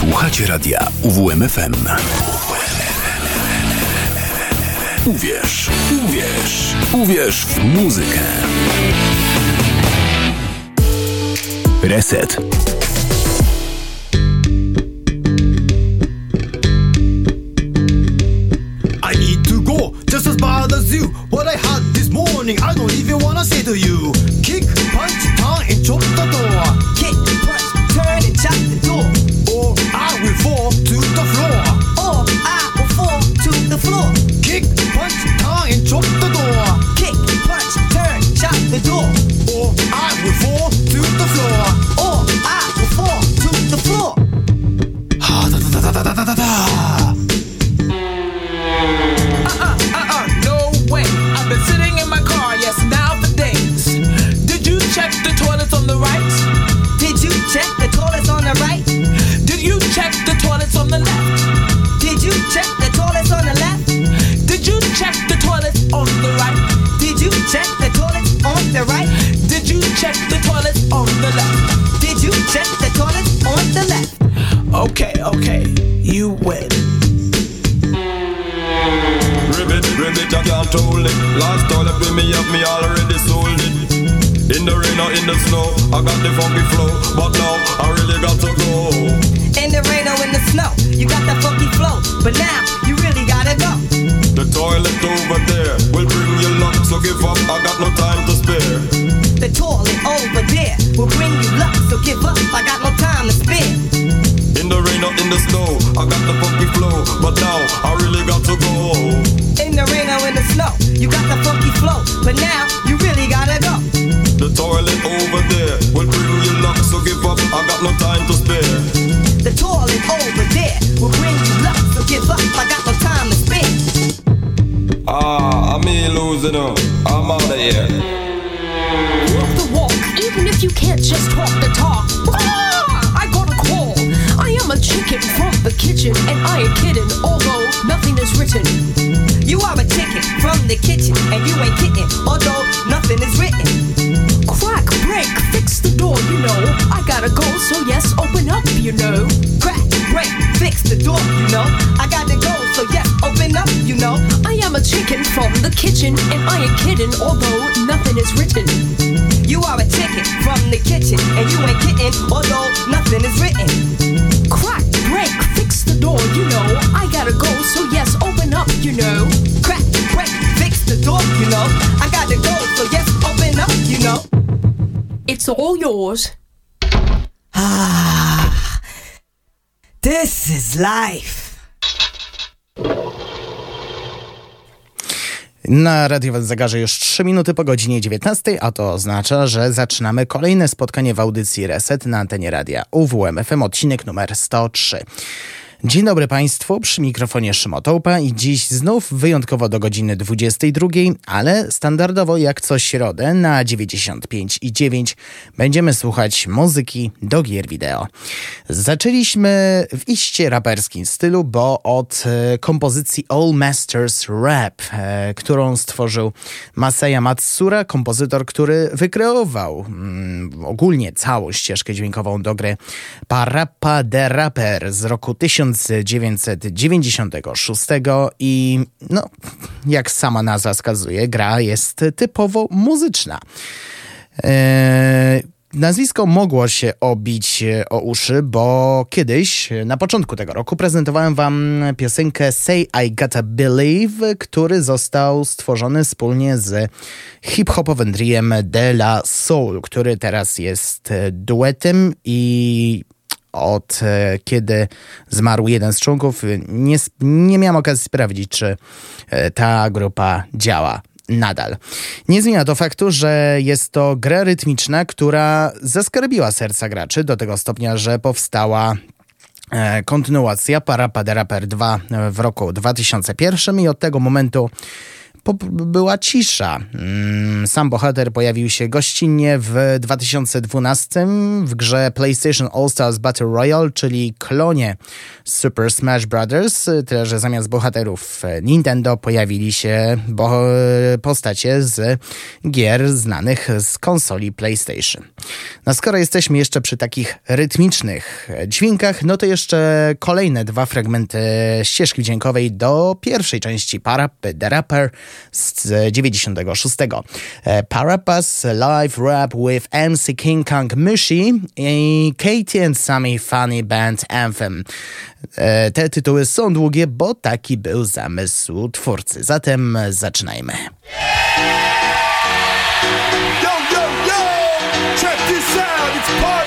Słuchacie radia UWMFM. Uwierz, uwierz, uwierz w muzykę. Reset. I need to go just as bad as you. What I had this morning, I don't even wanna say to you. Kick, punch, turn, and chop the door. Kick, punch, turn, and chop the door. Or I will fall to the floor. Or I will fall to the floor. Kick, punch, turn, and chop the door. Kick, punch, turn, chop the door. Or I will fall to the floor. Or I will fall to the floor. Ribbit, I can't hold it. Last toilet with me up, me already sold it. In the rain or in the snow, I got the funky flow, but now I really got to go. In the rain or in the snow, you got that funky flow, but now you really gotta go. The toilet over there will bring you luck, so give up, I got no time to spare. The toilet over there will bring you luck, so give up. I got no time to spare. In the rain or in the snow, I got the funky flow, but now I really got to go. In the rain or in the snow, you got the funky flow, but now you really gotta go. The toilet over there will bring you luck, so give up, I got no time to spare. The toilet over there will bring you luck, so give up. I got no time to spare. Ah, I'm me losing up, I'm out of here. Walk the walk, even if you can't just talk the talk. I am a chicken from the kitchen, and I ain't kidding, although nothing is written. You are a chicken from the kitchen, and you ain't kidding, although nothing is written. Crack, break, fix the door, you know. I gotta go, so yes, open up, you know. Crack, break, fix the door, you know. I gotta go, so yes, open up, you know. I am a chicken from the kitchen, and I ain't kidding, although nothing is written. You are a chicken from the kitchen, and you ain't kidding, although nothing is written. Break, fix the door, you know. I gotta go, so yes, open up, you know. Crack, break, fix the door, you know. I gotta go, so yes, open up, you know. It's all yours. Ah, this is life. Na radiowym zegarze już 3 minuty po godzinie 19, a to oznacza, że zaczynamy kolejne spotkanie w audycji Reset na antenie radia UWMFM, odcinek numer 103. Dzień dobry Państwu, przy mikrofonie Szymotołpa i dziś znów wyjątkowo do godziny 22, ale standardowo jak co środę na 95 i 9 będziemy słuchać muzyki do gier wideo. Zaczęliśmy w iście raperskim stylu, bo od e, kompozycji All Masters Rap, e, którą stworzył Masaya Matsura, kompozytor, który wykreował mm, ogólnie całą ścieżkę dźwiękową do gry Parappa the Rapper z roku 1996 i no, jak sama nazwa wskazuje, gra jest typowo muzyczna. Eee, Nazwisko mogło się obić o uszy, bo kiedyś, na początku tego roku, prezentowałem wam piosenkę Say I Gotta Believe, który został stworzony wspólnie z hip-hopowym De La Soul, który teraz jest duetem i od e, kiedy zmarł jeden z członków, nie, nie miałem okazji sprawdzić, czy e, ta grupa działa nadal. Nie zmienia to faktu, że jest to gra rytmiczna, która zaskarbiła serca graczy do tego stopnia, że powstała e, kontynuacja Parappa the Rapper 2 w roku 2001 i od tego momentu była cisza. Mm, sam bohater pojawił się gościnnie w 2012 w grze PlayStation All Stars Battle Royale, czyli klonie Super Smash Bros. Tyle, że zamiast bohaterów Nintendo pojawili się bo postacie z gier znanych z konsoli PlayStation. No skoro jesteśmy jeszcze przy takich rytmicznych dźwiękach, no to jeszcze kolejne dwa fragmenty ścieżki dźwiękowej do pierwszej części Parapy The Rapper z 96. E, Parappas live rap with MC King Kong Mushi i Katie and Sammy Funny Band Anthem. E, te tytuły są długie, bo taki był zamysł twórcy. Zatem zaczynajmy. Yo, yo, yo! Check this out, it's!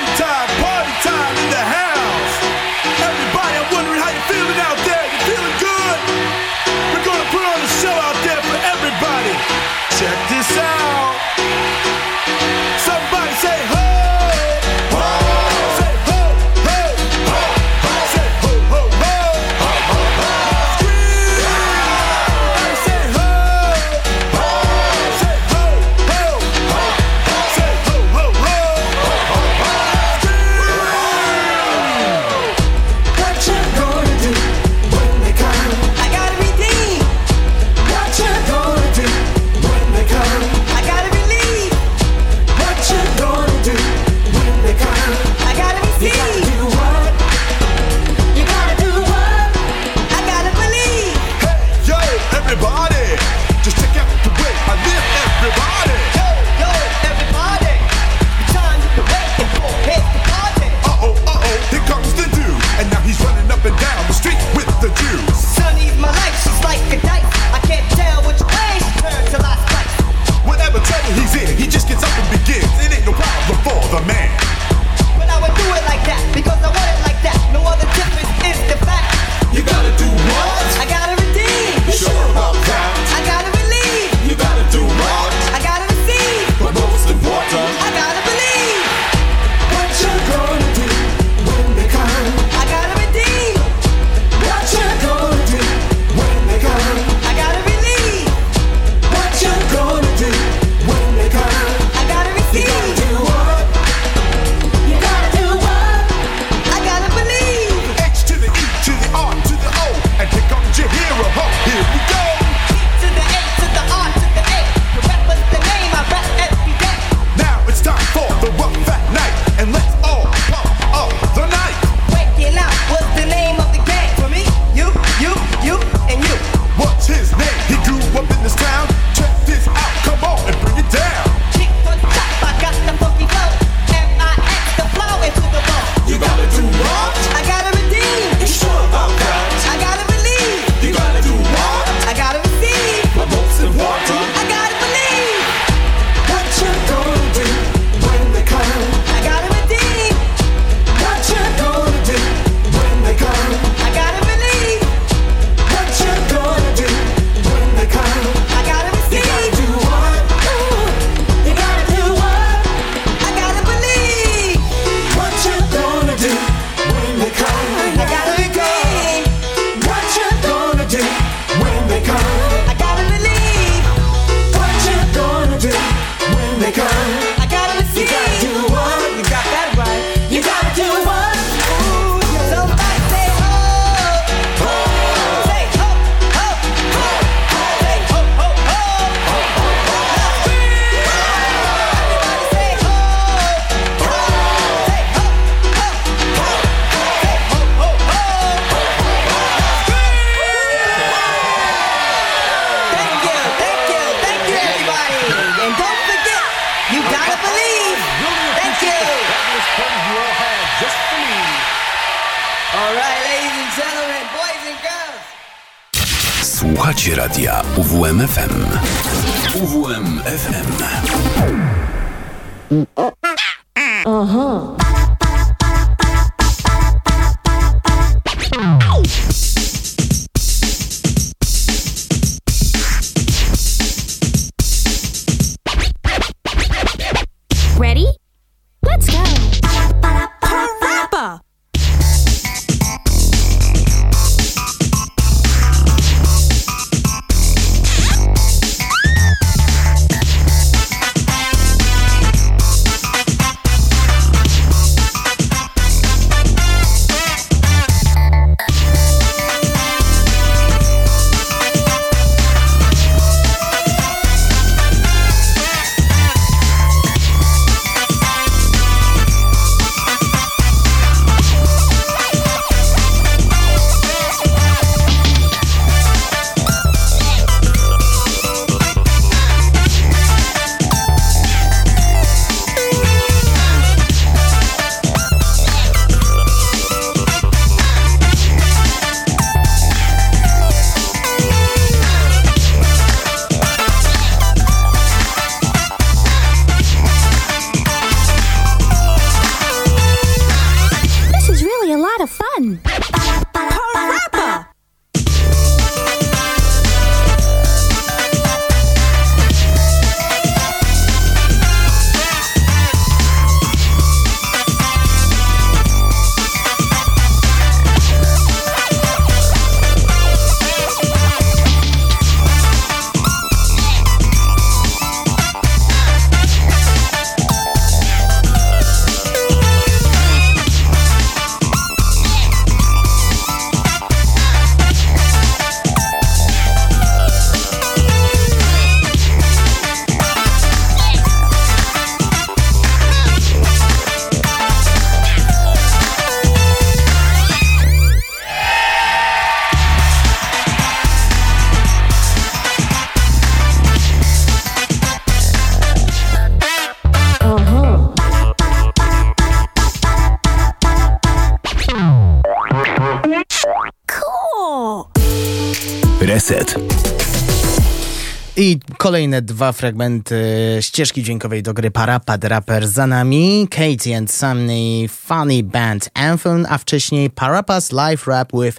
Kolejne dwa fragmenty ścieżki dźwiękowej do gry Parapad Rapper za nami. Katie and Sunny Funny Band Anthem, a wcześniej Parapas Live Rap with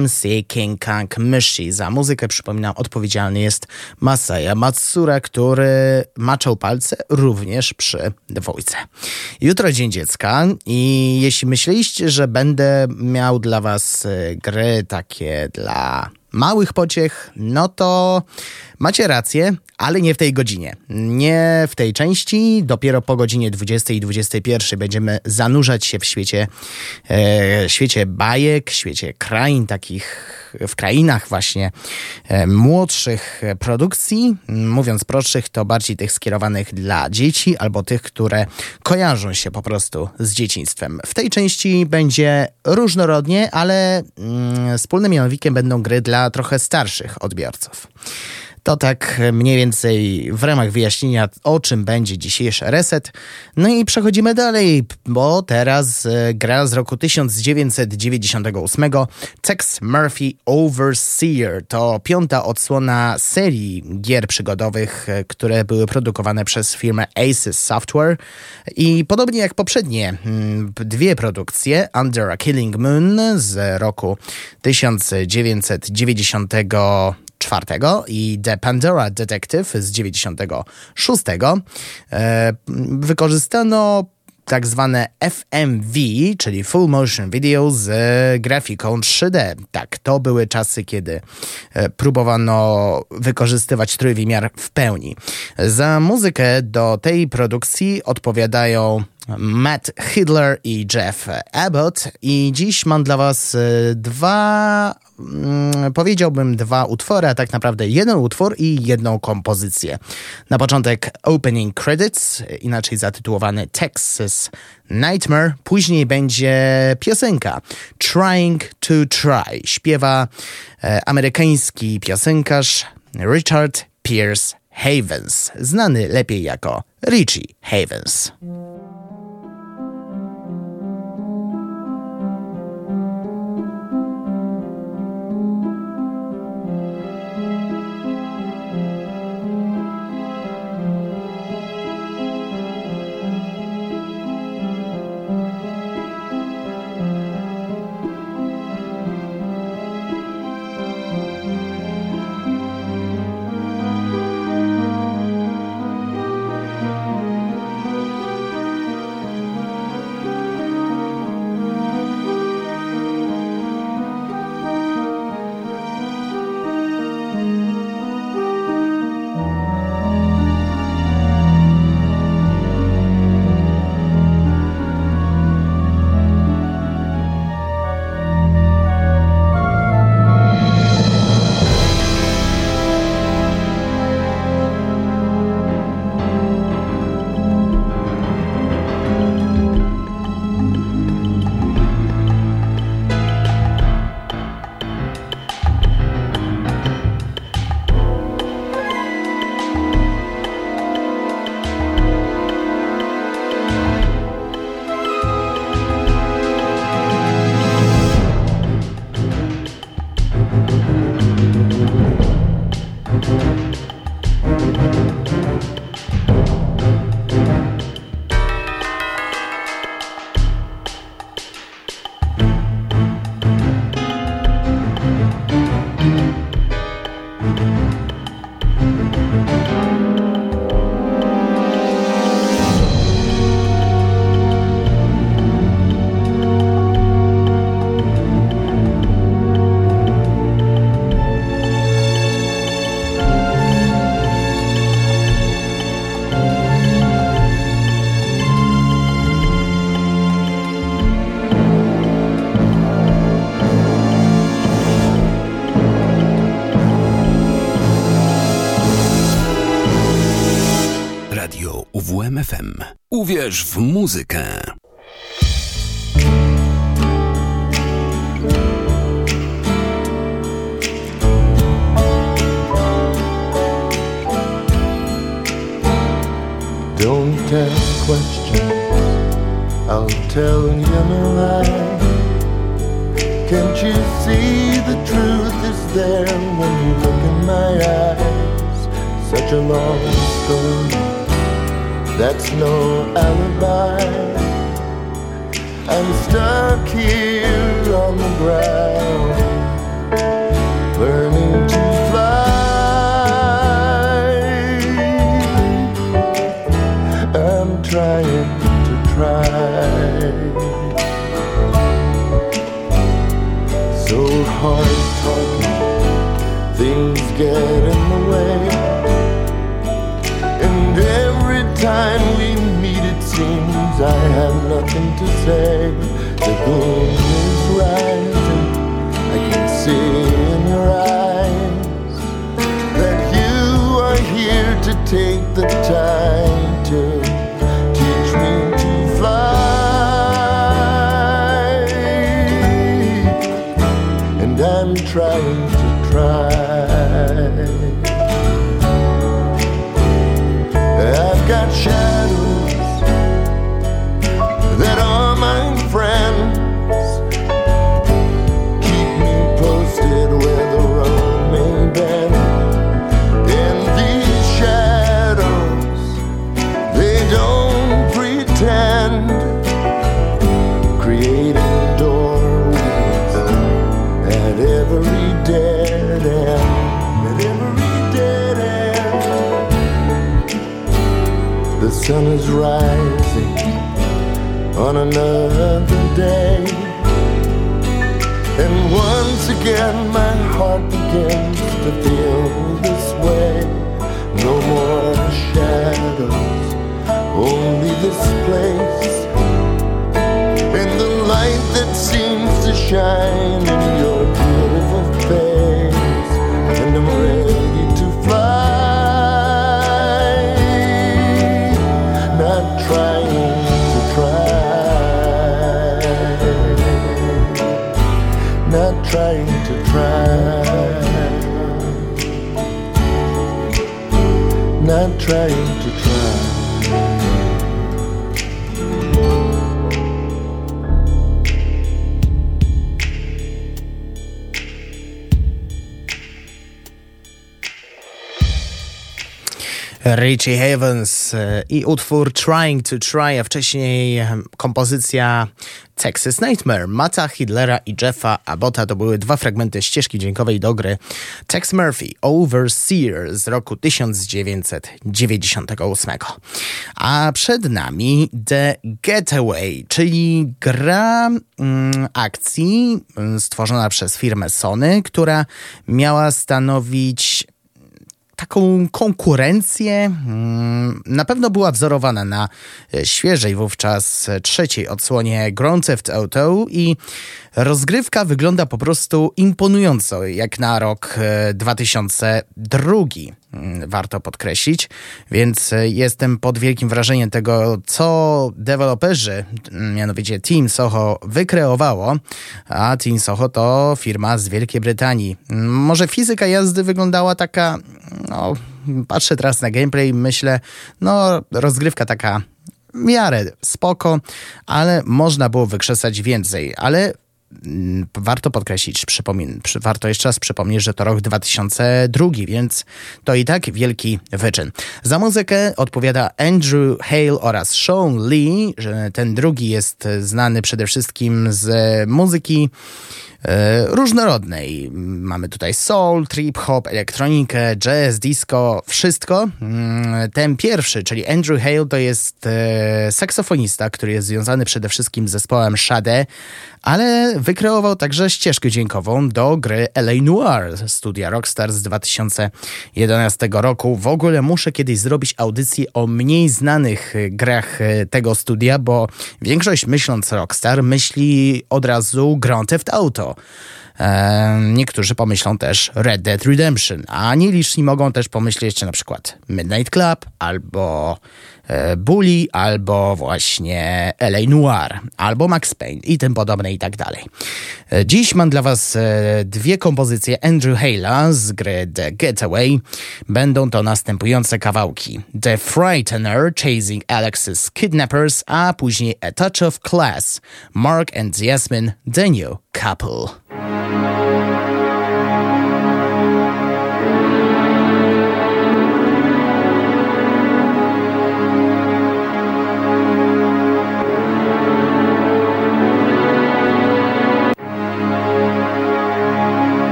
MC King Kong Myshi. Za muzykę, przypominam, odpowiedzialny jest Masaya Matsura, który maczał palce również przy dwójce. Jutro Dzień Dziecka i jeśli myśleliście, że będę miał dla was y, gry takie dla małych pociech, no to macie rację, ale nie w tej godzinie. Nie w tej części. Dopiero po godzinie 20 i 21 będziemy zanurzać się w świecie, e, świecie bajek, świecie krain takich, w krainach właśnie e, młodszych produkcji. Mówiąc prostszych, to bardziej tych skierowanych dla dzieci albo tych, które kojarzą się po prostu z dzieciństwem. W tej części będzie różnorodnie, ale mm, wspólnym mianownikiem będą gry dla trochę starszych odbiorców. To tak mniej więcej w ramach wyjaśnienia, o czym będzie dzisiejszy reset. No i przechodzimy dalej, bo teraz e, gra z roku 1998 Tex Murphy Overseer. To piąta odsłona serii gier przygodowych, e, które były produkowane przez firmę Aces Software. I podobnie jak poprzednie mm, dwie produkcje, Under a Killing Moon z roku 1990 czwartego i The Pandora Detective z 96. E, wykorzystano tak zwane FMV, czyli Full Motion Video z grafiką 3D. Tak, to były czasy, kiedy e, próbowano wykorzystywać trójwymiar w pełni. Za muzykę do tej produkcji odpowiadają Matt Hidler i Jeff Abbott i dziś mam dla was e, dwa, mm, powiedziałbym dwa utwory, a tak naprawdę jeden utwór i jedną kompozycję. Na początek Opening Credits, inaczej zatytułowany Texas Nightmare, później będzie piosenka Trying to Try. Śpiewa e, amerykański piosenkarz Richard Pierce Havens, znany lepiej jako Richie Havens. Uwierz w muzykę. Don't ask questions, I'll tell you no lie. Can't you see the truth is there when you look in my eyes? Such a long story, I'm stuck here on the ground, learning to fly. I'm trying to try. So hard talking, things get nothing to say. The moon is rising, I can see in your eyes that you are here to take the time heart begins to feel this way. No more shadows, only this place. And the light that seems to shine in your trying to try. Richie Havens e, i utwór Trying to Try, a wcześniej e, kompozycja Texas Nightmare. Mata Hidlera i Jeffa Abota to były dwa fragmenty ścieżki dźwiękowej do gry Tex Murphy Overseer z roku 1998. A przed nami The Getaway, czyli gra mm, akcji mm, stworzona przez firmę Sony, która miała stanowić taką konkurencję. mm, Na pewno była wzorowana na e, świeżej wówczas e, trzeciej odsłonie Grand Theft Auto i rozgrywka wygląda po prostu imponująco, jak na rok e, 2002. mm, Warto podkreślić, więc e, jestem pod wielkim wrażeniem tego, co deweloperzy, mm, mianowicie Team Soho, wykreowało. A Team Soho to firma z Wielkiej Brytanii. Mm, Może fizyka jazdy wyglądała taka, no, patrzę teraz na gameplay i myślę, no, rozgrywka taka w miarę spoko, ale można było wykrzesać więcej. Ale warto podkreślić, przypomin, przy, warto jeszcze raz przypomnieć, że to rok 2002, więc to i tak wielki wyczyn. Za muzykę odpowiada Andrew Hale oraz Sean Lee. Ten drugi jest znany przede wszystkim z muzyki różnorodnej. Mamy tutaj soul, trip hop, elektronikę, jazz, disco, wszystko. Mm, Ten pierwszy, czyli Andrew Hale, to jest e, saksofonista, który jest związany przede wszystkim z zespołem Shade, ale wykreował także ścieżkę dźwiękową do gry LA Noir studia Rockstar z 2011 roku. W ogóle muszę kiedyś zrobić audycję o mniej znanych e, grach e, tego studia, bo większość myśląc Rockstar myśli od razu Grand Theft Auto. E, niektórzy pomyślą też Red Dead Redemption, a nieliczni mogą też pomyśleć jeszcze na przykład Midnight Club albo Bully, albo właśnie LA Noir, albo Max Payne i tym podobne i tak dalej. E, Dziś mam dla was e, dwie kompozycje Andrew Hale'a z gry The Getaway. Będą to następujące kawałki. The Frightener Chasing Alex's Kidnappers, a później A Touch of Class, Mark and Jasmine, The New Couple.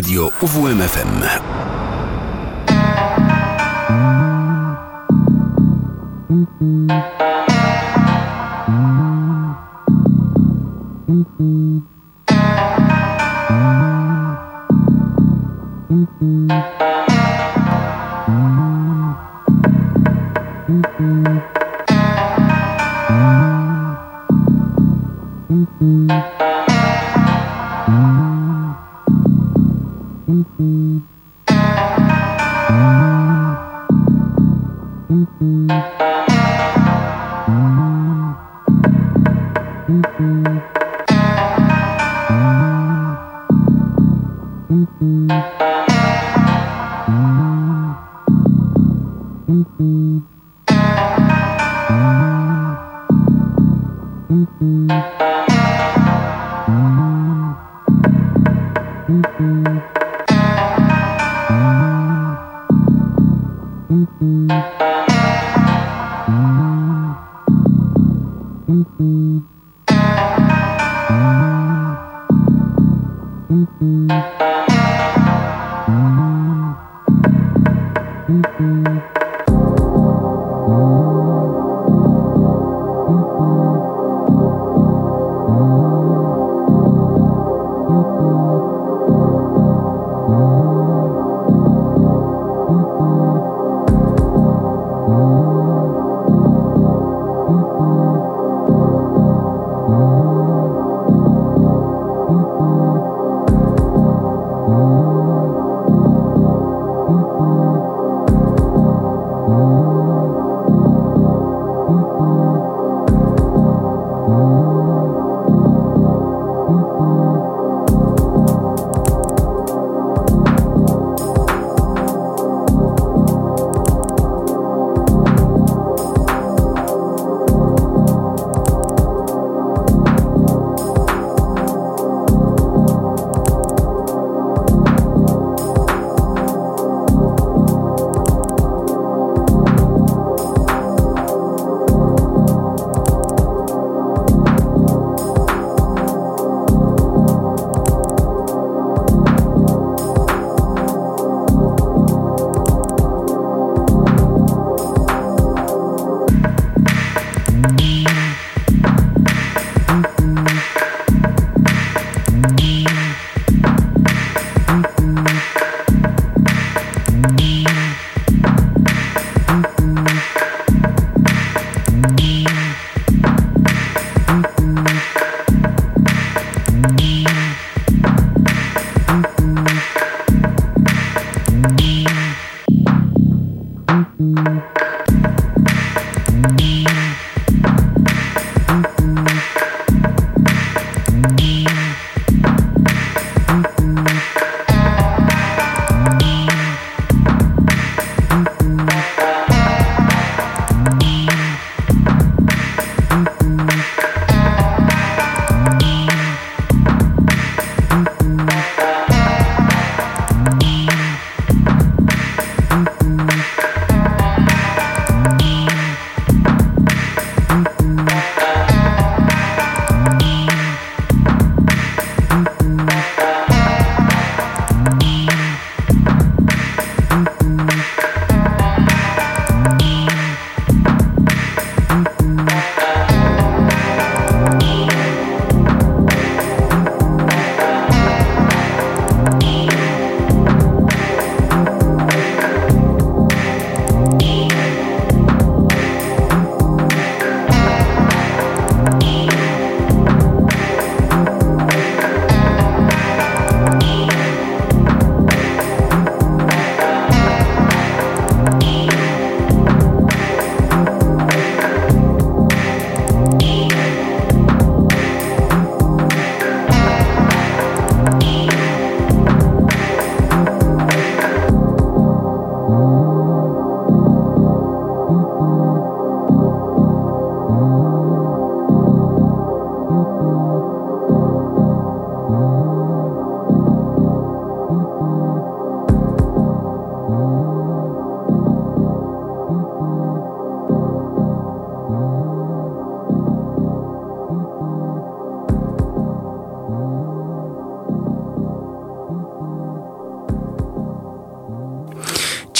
Radio UWMFM. thank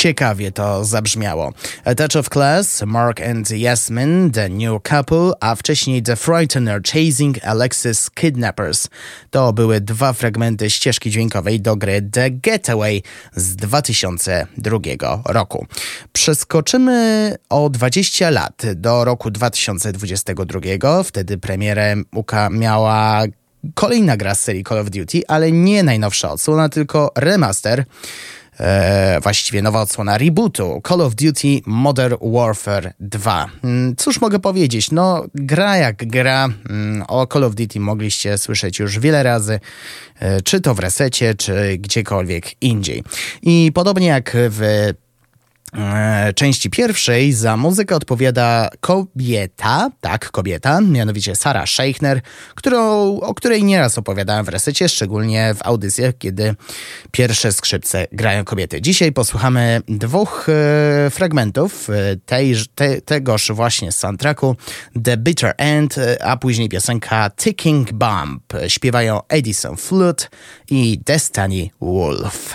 ciekawie to zabrzmiało. A Touch of Class, Mark and Yasmin, The New Couple, a wcześniej The Frightener Chasing Alexis Kidnappers. To były dwa fragmenty ścieżki dźwiękowej do gry The Getaway z 2002 roku. Przeskoczymy o 20 lat do roku 2022. Wtedy premierę Uka miała kolejna gra z serii Call of Duty, ale nie najnowsza odsłona, tylko remaster e, właściwie nowa odsłona rebootu Call of Duty Modern Warfare 2. Mm, Cóż mogę powiedzieć? No, gra jak gra. Mm, O Call of Duty mogliście słyszeć już wiele razy, e, czy to w resecie, czy gdziekolwiek indziej. I podobnie jak w części pierwszej za muzykę odpowiada kobieta, tak, kobieta, mianowicie Sara Scheichner, którą, o której nieraz opowiadałem w resecie, szczególnie w audycjach, kiedy pierwsze skrzypce grają kobiety. Dzisiaj posłuchamy dwóch e, fragmentów e, tej, te, tegoż właśnie soundtracku The Bitter End, e, a później piosenka Ticking Bomb. Śpiewają Edison Flute i Destiny Wolf.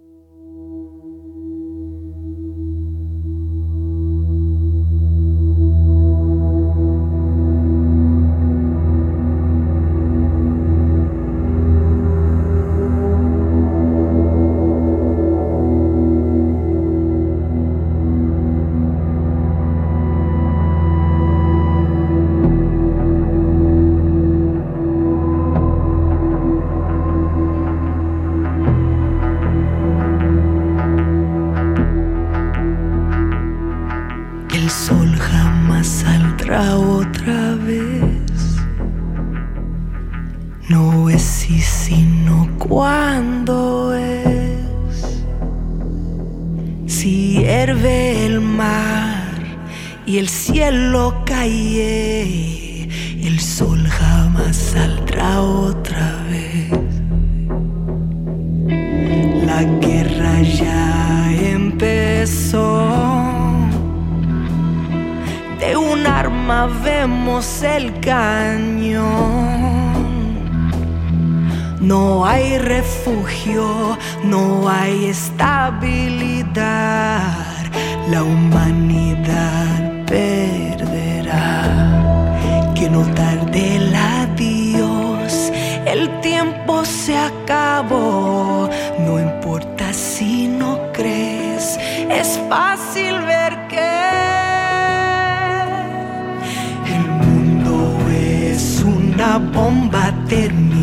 Cuándo es. Si hierve el mar y el cielo cae, el sol jamás saldrá otra vez. La guerra ya empezó. De un arma vemos el cañón. No hay refugio, no hay estabilidad. La humanidad perderá. Que no tarde el adiós, el tiempo se acabó. No importa si no crees, es fácil ver que el mundo es una bomba terminal.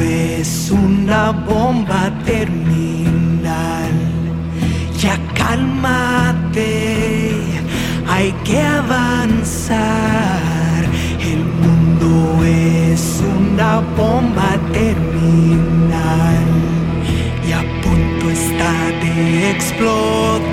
Es una bomba terminal. Ya cálmate, hay que avanzar. El mundo es una bomba terminal y a punto está de explotar.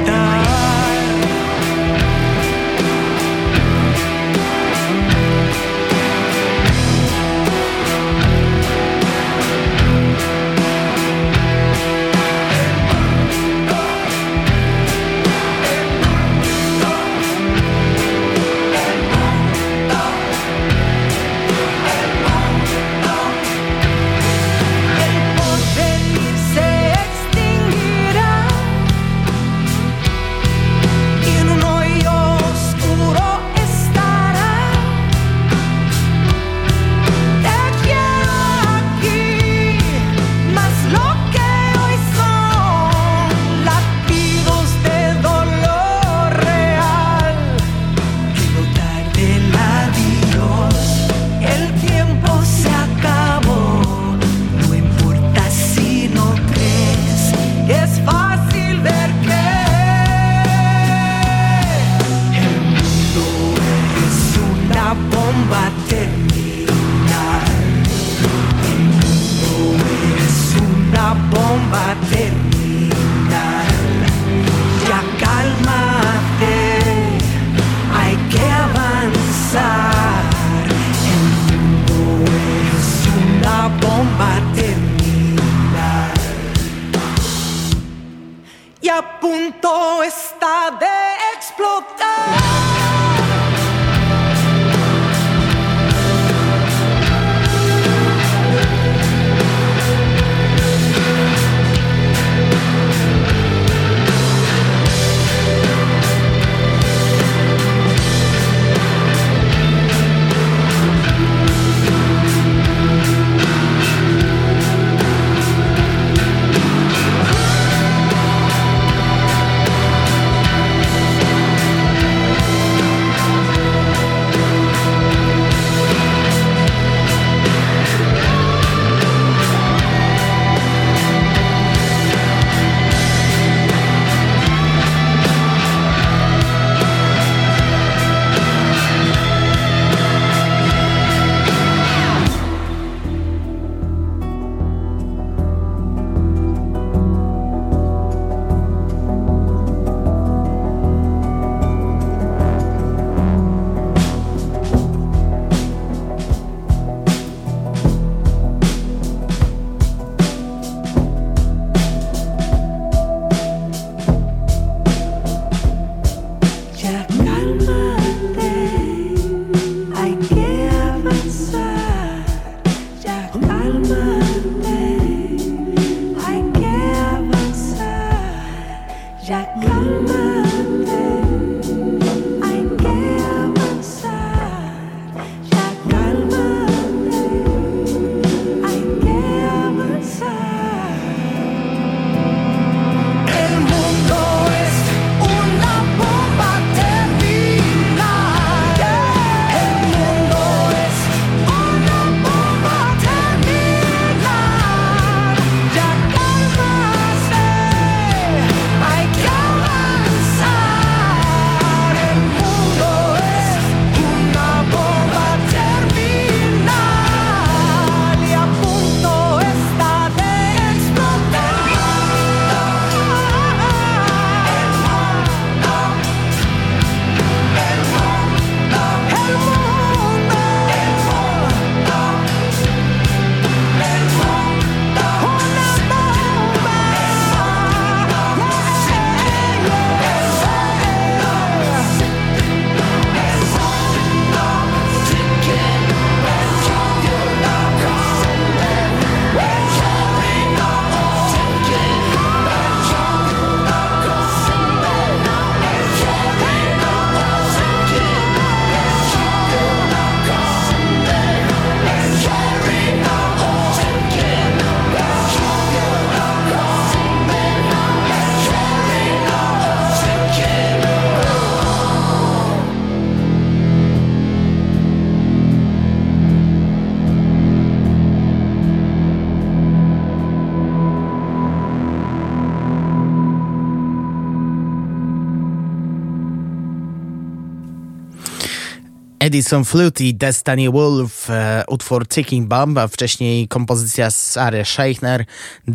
Edison Flutie, Destiny Wolf, e, utwór Ticking Bomb, a wcześniej kompozycja Sary Scheichner,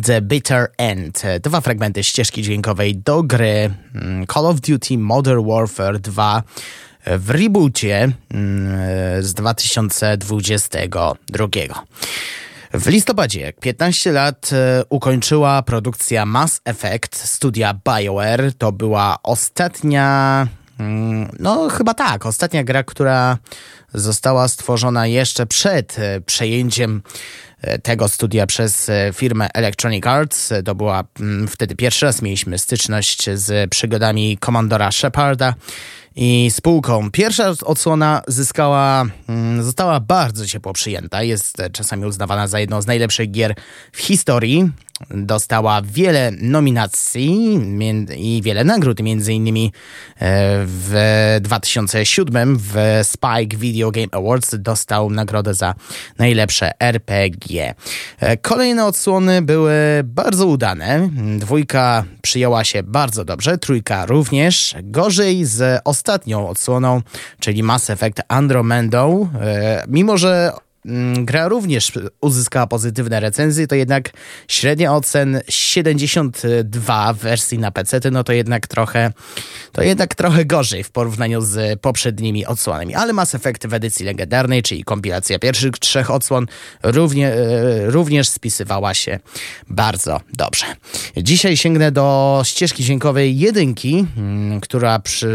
The Bitter End. Dwa fragmenty ścieżki dźwiękowej do gry mm, Call of Duty Modern Warfare 2 w reboocie mm, z 2022. W listopadzie, 15 lat, e, ukończyła produkcja Mass Effect studia BioWare. To była ostatnia no, chyba tak. Ostatnia gra, która została stworzona jeszcze przed e, przejęciem e, tego studia przez e, firmę Electronic Arts. To była mm, wtedy pierwszy raz mieliśmy styczność z przygodami Commandora Sheparda i spółką. Pierwsza odsłona zyskała, mm, została bardzo ciepło przyjęta. Jest czasami uznawana za jedną z najlepszych gier w historii dostała wiele nominacji i wiele nagród, między innymi e, w 2007 w Spike Video Game Awards dostał nagrodę za najlepsze RPG. E, kolejne odsłony były bardzo udane. Dwójka przyjęła się bardzo dobrze, trójka również. Gorzej z ostatnią odsłoną, czyli Mass Effect Andromeda, e, mimo że gra również uzyskała pozytywne recenzje, to jednak średnia ocen 72 w wersji na PC, no to jednak trochę to jednak trochę gorzej w porównaniu z poprzednimi odsłonami. Ale Mass Effect w edycji legendarnej, czyli kompilacja pierwszych trzech odsłon, równie, e, również spisywała się bardzo dobrze. Dzisiaj sięgnę do ścieżki dźwiękowej jedynki, mm, która, przy,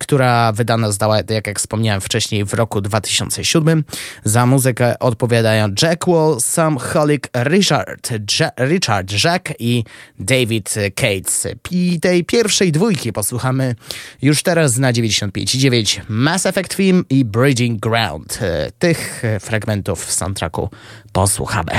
która wydana została, jak, jak wspomniałem wcześniej, w roku 2007 za muzykę muzykę odpowiadają Jack Wall, Sam Holick, Richard, ja Richard Jack i David Cates. I tej pierwszej dwójki posłuchamy już teraz na 95.9 Mass Effect Film i Bridging Ground. Tych fragmentów w soundtracku posłuchamy.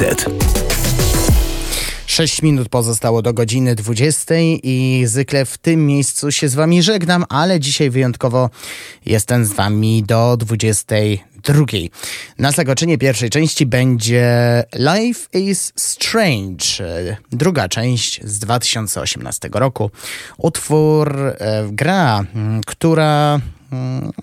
600. 6 minut pozostało do godziny 20 i zwykle w tym miejscu się z wami żegnam, ale dzisiaj wyjątkowo jestem z wami do 22. Na zakończenie pierwszej części będzie Life is Strange, druga część z 2018 roku. Utwór, e, gra, która mm,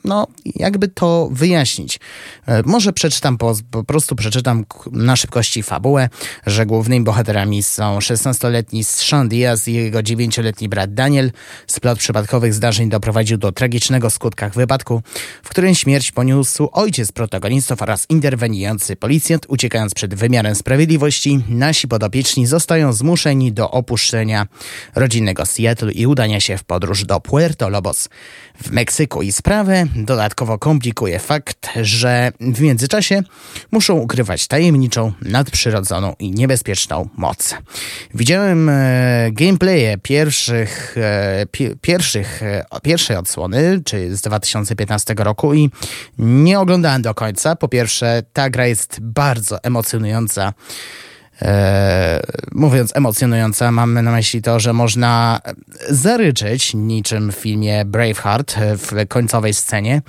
no, jakby to wyjaśnić. E, Może przeczytam po, po prostu przeczytam na szybkości fabułę, że głównymi bohaterami są 16-letni Sean Diaz i jego 9-letni brat Daniel. Splot przypadkowych zdarzeń doprowadził do tragicznego skutkach wypadku, w którym śmierć poniósł ojciec protagonistów oraz interweniujący policjant. Uciekając przed wymiarem sprawiedliwości, nasi podopieczni zostają zmuszeni do opuszczenia rodzinnego Seattle i udania się w podróż do Puerto Lobos w Meksyku i sprawę dodatkowo komplikuje fakt, że w międzyczasie muszą ukrywać tajemniczą, nadprzyrodzoną i niebezpieczną moc. Widziałem e, gameplaye pierwszych, e, pi, pierwszych, e, pierwszej odsłony, czy z 2015 roku i nie oglądałem do końca. Po pierwsze, ta gra jest bardzo emocjonująca. E, mówiąc emocjonująca, mamy na myśli to, że można zaryczeć niczym w filmie Braveheart w końcowej scenie,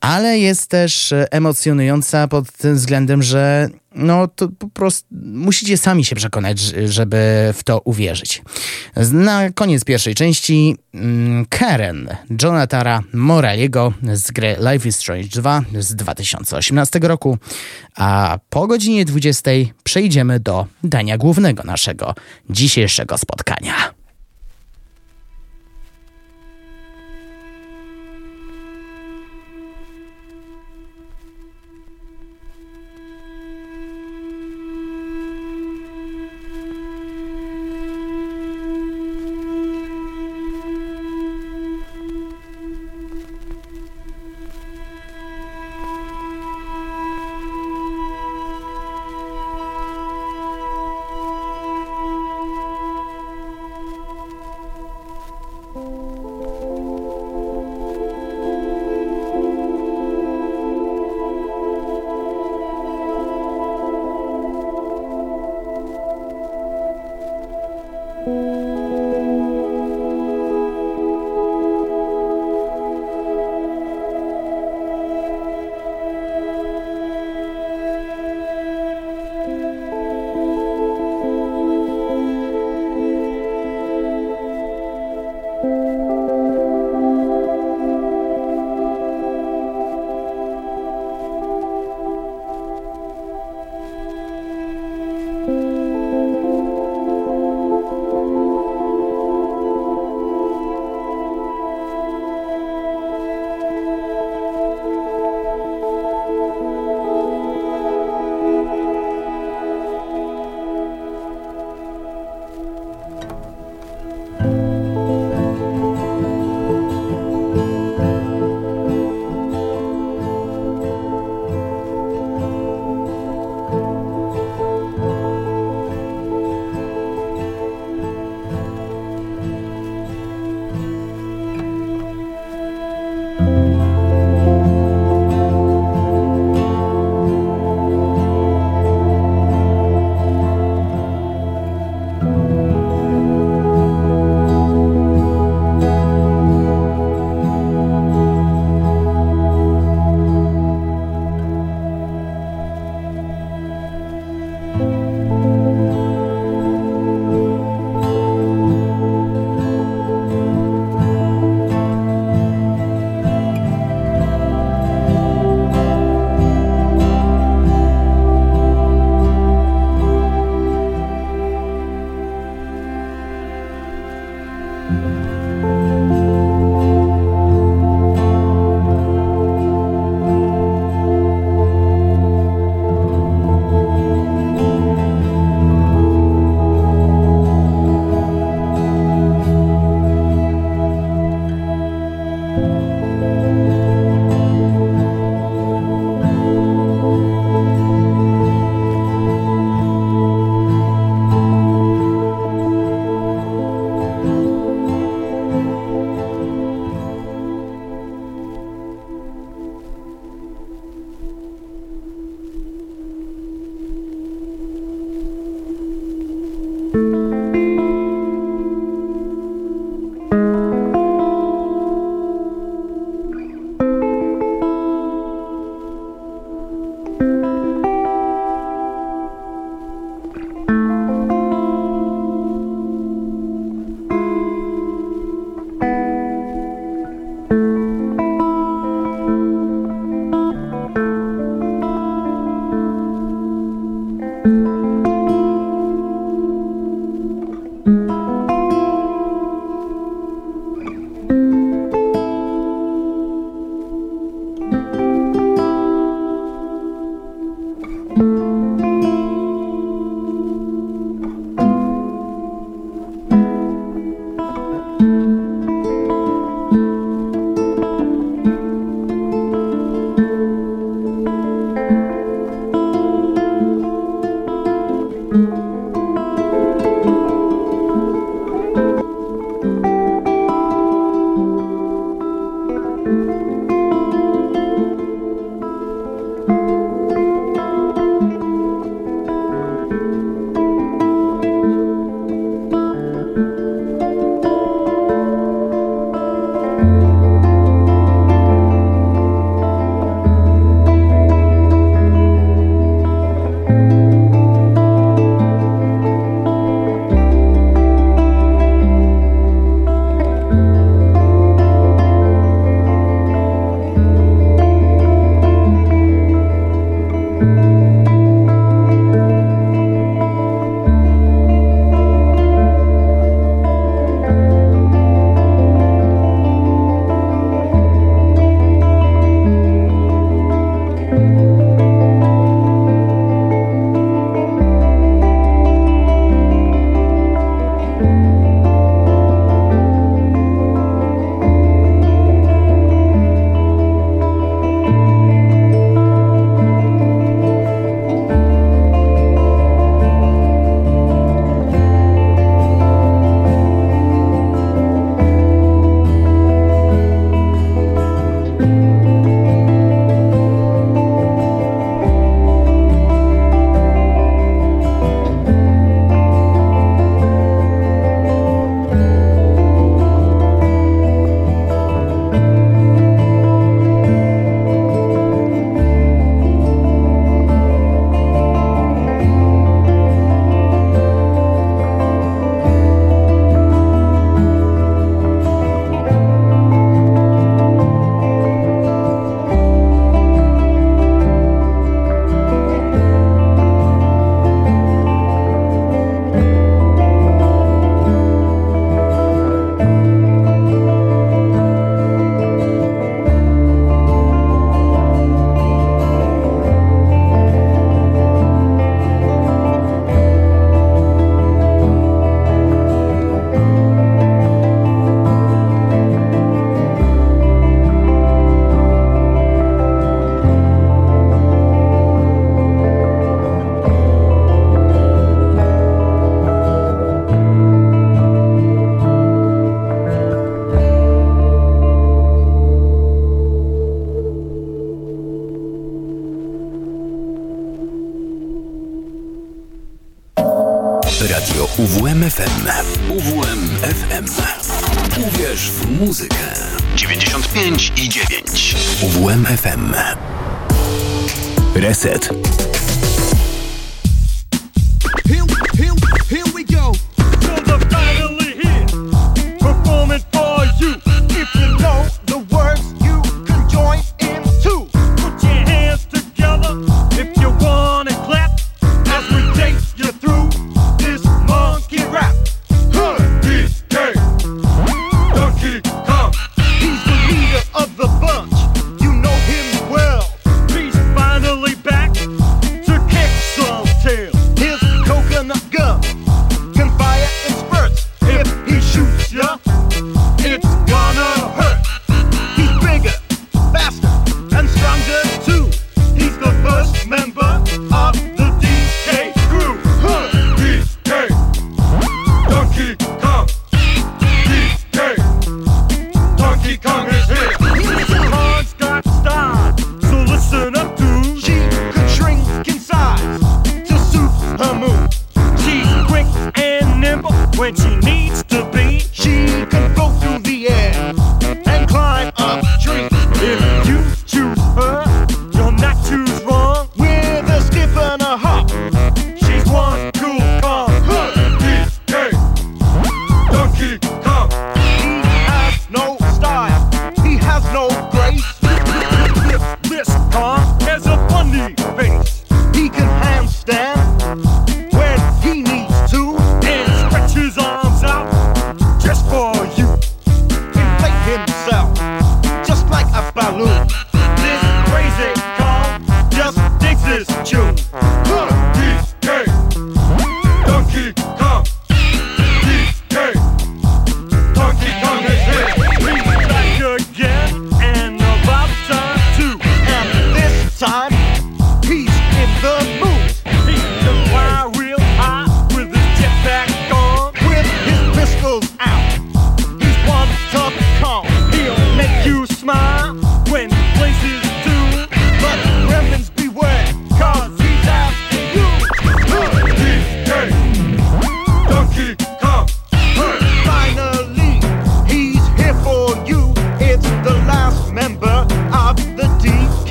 ale jest też e, emocjonująca pod tym względem, że no to po prostu musicie sami się przekonać, żeby w to uwierzyć. Na koniec pierwszej części mm, Karen Jonathana Moraliego z gry Life is Strange 2 z 2018 roku, a po godzinie 20 przejdziemy do dania głównego naszego dzisiejszego spotkania.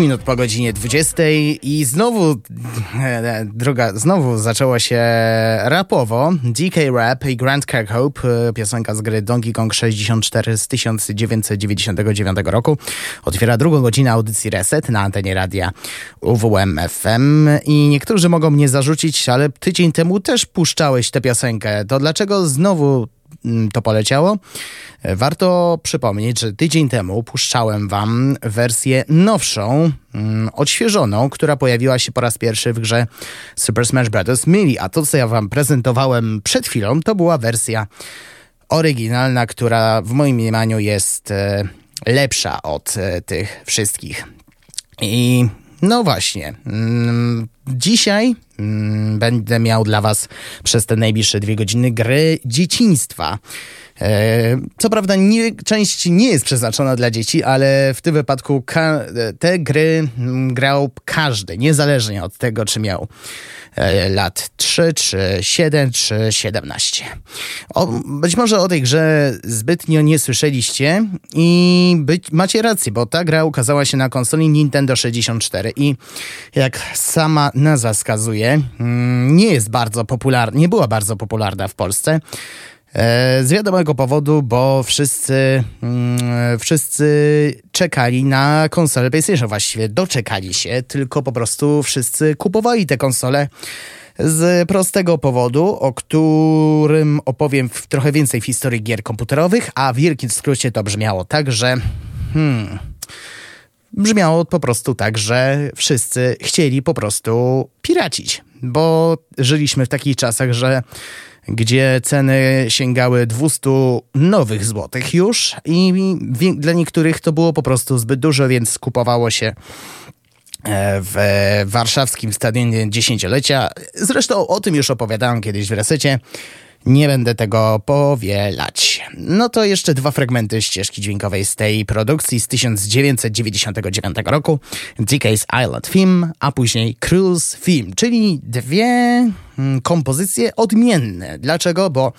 Minut po godzinie 20 i znowu e, druga, znowu zaczęło się rapowo. DK Rap i Grant Kirkhope, e, piosenka z gry Donkey Kong 64 z 1999 roku. Otwiera drugą godzinę audycji Reset na antenie radia UWM FM i niektórzy mogą mnie zarzucić, ale tydzień temu też puszczałeś tę piosenkę. To dlaczego znowu mm, to poleciało? E, Warto przypomnieć, że tydzień temu puszczałem wam wersję nowszą, mm, odświeżoną, która pojawiła się po raz pierwszy w grze Super Smash Bros. Melee, a to, co ja wam prezentowałem przed chwilą, to była wersja oryginalna, która w moim mniemaniu jest e, lepsza od e, tych wszystkich. I no właśnie, mm, dzisiaj mm, będę miał dla Was przez te najbliższe dwie godziny gry dzieciństwa. E, Co prawda nie, część nie jest przeznaczona dla dzieci, ale w tym wypadku te gry mm, grał każdy, niezależnie od tego, czy miał e, lat 3, czy 7, czy 17. O, być może o tej grze zbytnio nie słyszeliście i być, macie rację, bo ta gra ukazała się na konsoli Nintendo 64 i jak sama nazwa wskazuje, mm, nie jest bardzo popularna, nie była bardzo popularna w Polsce. E, Z wiadomego powodu, bo wszyscy, mm, wszyscy czekali na konsolę PlayStation. Właściwie doczekali się, tylko po prostu wszyscy kupowali te konsole z prostego powodu, o którym opowiem w trochę więcej w historii gier komputerowych, a w wielkim skrócie to brzmiało tak, że hmm, brzmiało po prostu tak, że wszyscy chcieli po prostu piracić, bo żyliśmy w takich czasach, że gdzie ceny sięgały 200 nowych złotych już i dla niektórych to było po prostu zbyt dużo, więc kupowało się e, w warszawskim stadionie dziesięciolecia. Zresztą o tym już opowiadałem kiedyś w resecie. Nie będę tego powielać. No to jeszcze dwa fragmenty ścieżki dźwiękowej z tej produkcji z 1999 roku. DK's Island Theme, a później Cruise Theme, czyli dwie kompozycje odmienne. Dlaczego? Bo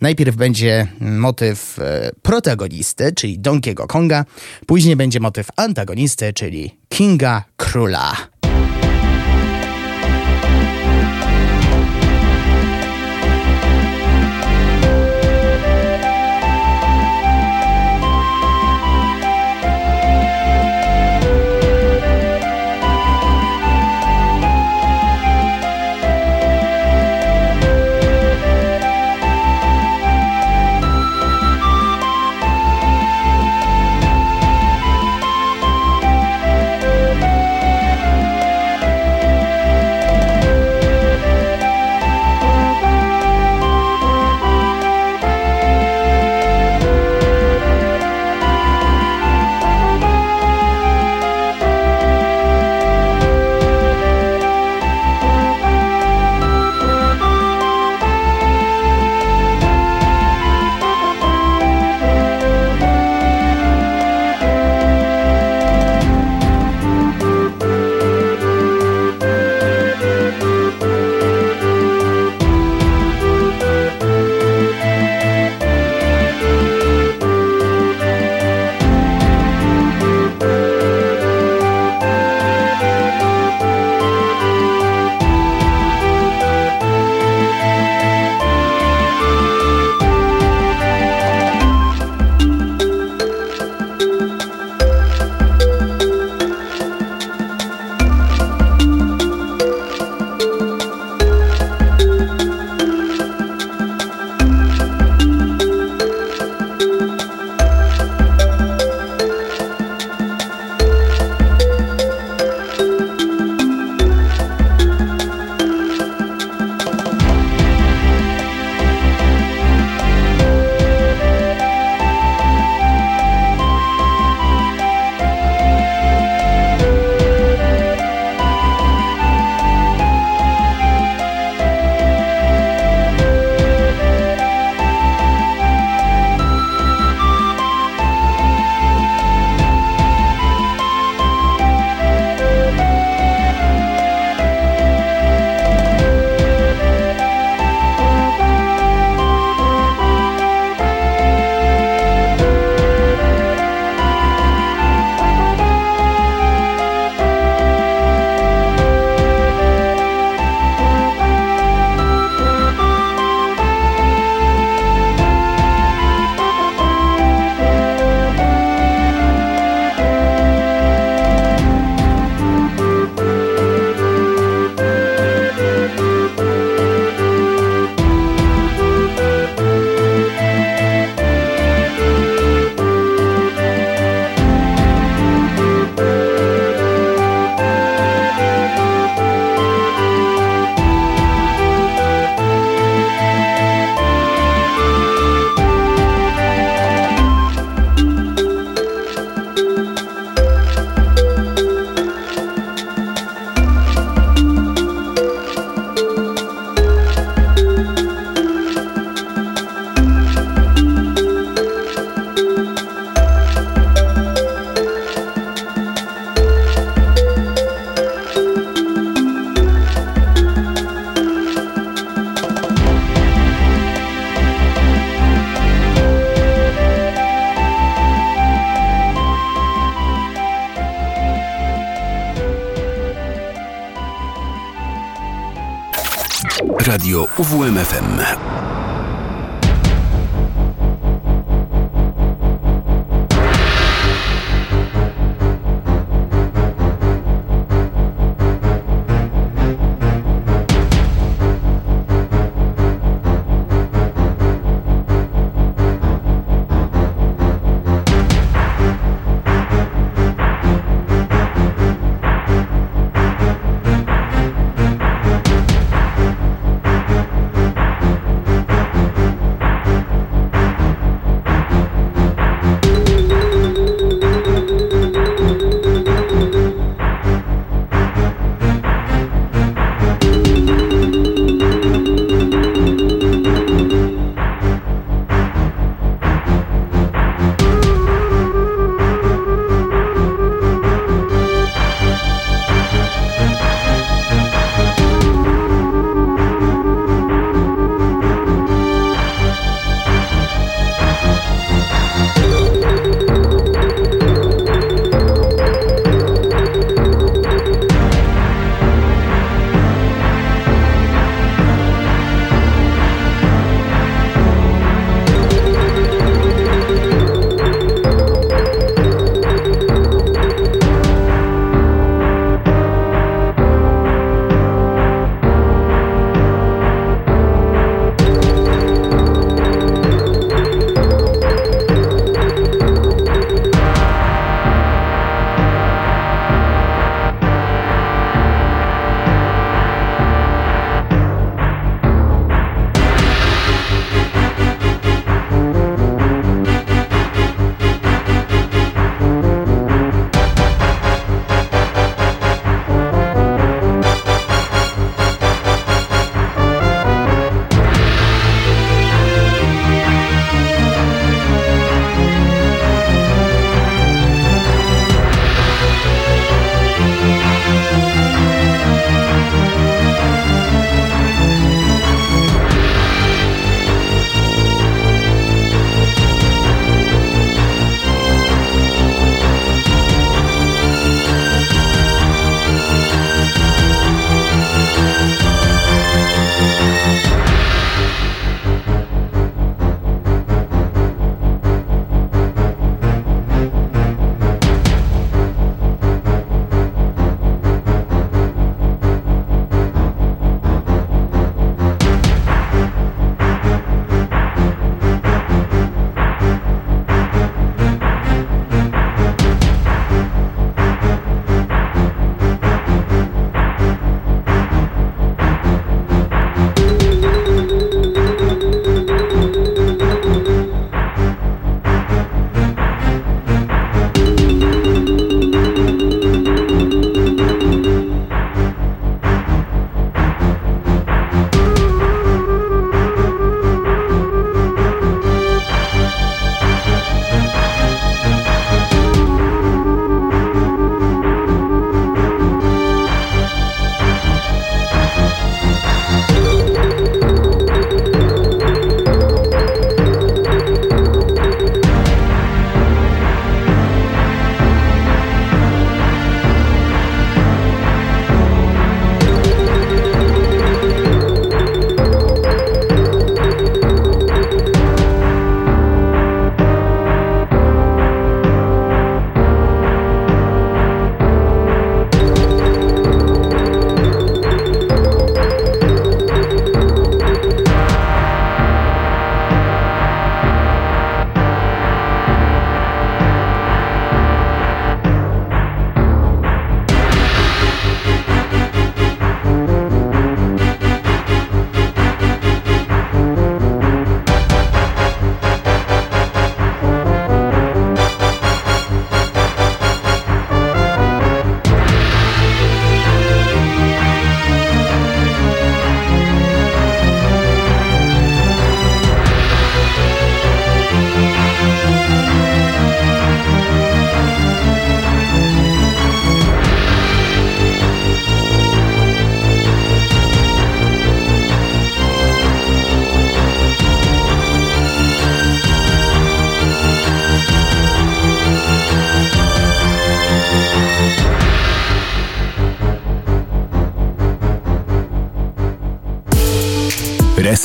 najpierw będzie motyw e, protagonisty, czyli Donkey'ego Konga, później będzie motyw antagonisty, czyli Kinga Króla.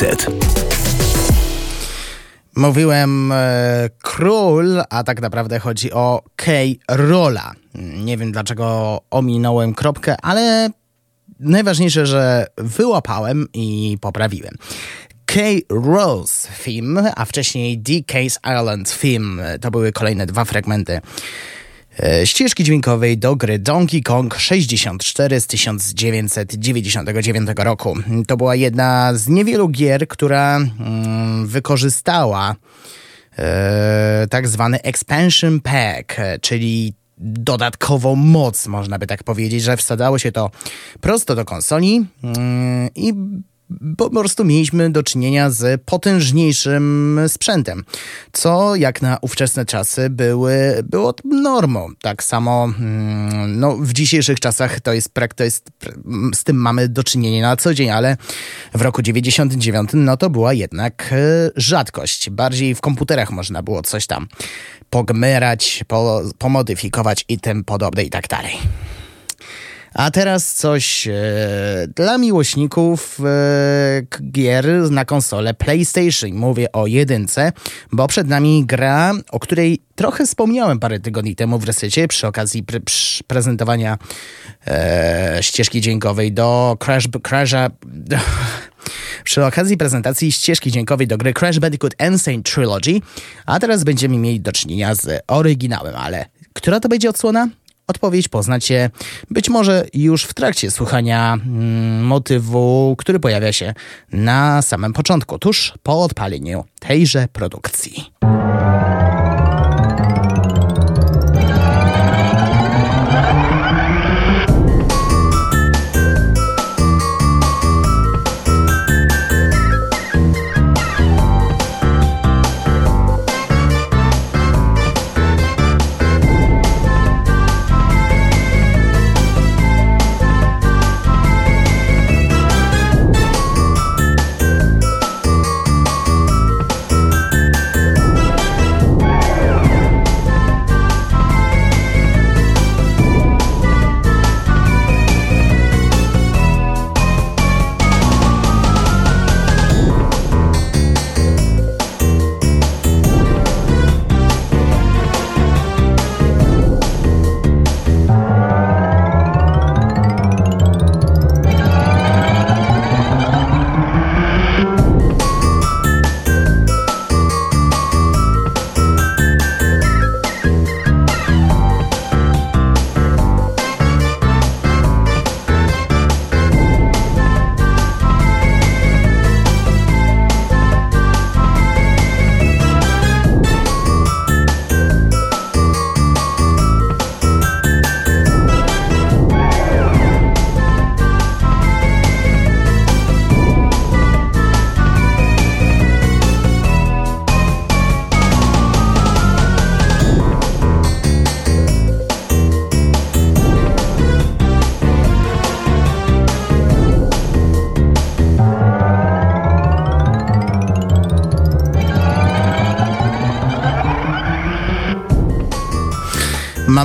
Reset. Mówiłem e, król, a tak naprawdę chodzi o K-Rolla. Nie wiem dlaczego ominąłem kropkę, ale najważniejsze, że wyłapałem i poprawiłem. K-Rose film, a wcześniej D-Case Island film. To były kolejne dwa fragmenty ścieżki dźwiękowej do gry Donkey Kong 64 z 1999 roku. To była jedna z niewielu gier, która mm, wykorzystała e, tak zwany expansion pack, e, czyli dodatkową moc, można by tak powiedzieć, że wsadzało się to prosto do konsoli mm, i po prostu mieliśmy do czynienia z potężniejszym sprzętem, co jak na ówczesne czasy były, było normą. Tak samo mm, no, w dzisiejszych czasach to jest, to jest, z tym mamy do czynienia na co dzień, ale w roku 99 no to była jednak e, rzadkość. Bardziej w komputerach można było coś tam pogmerać, po, pomodyfikować i tym podobne i tak dalej. A teraz coś e, dla miłośników e, gier na konsolę PlayStation. Mówię o jedynce, bo przed nami gra, o której trochę wspomniałem parę tygodni temu w resecie przy okazji pre prezentowania e, ścieżki dźwiękowej do Crash, Crasha... przy okazji prezentacji ścieżki dźwiękowej do gry Crash Bandicoot Insane Trilogy, a teraz będziemy mieli do czynienia z oryginałem, ale która to będzie odsłona? Odpowiedź poznacie być może już w trakcie słuchania mm, motywu, który pojawia się na samym początku, tuż po odpaleniu tejże produkcji.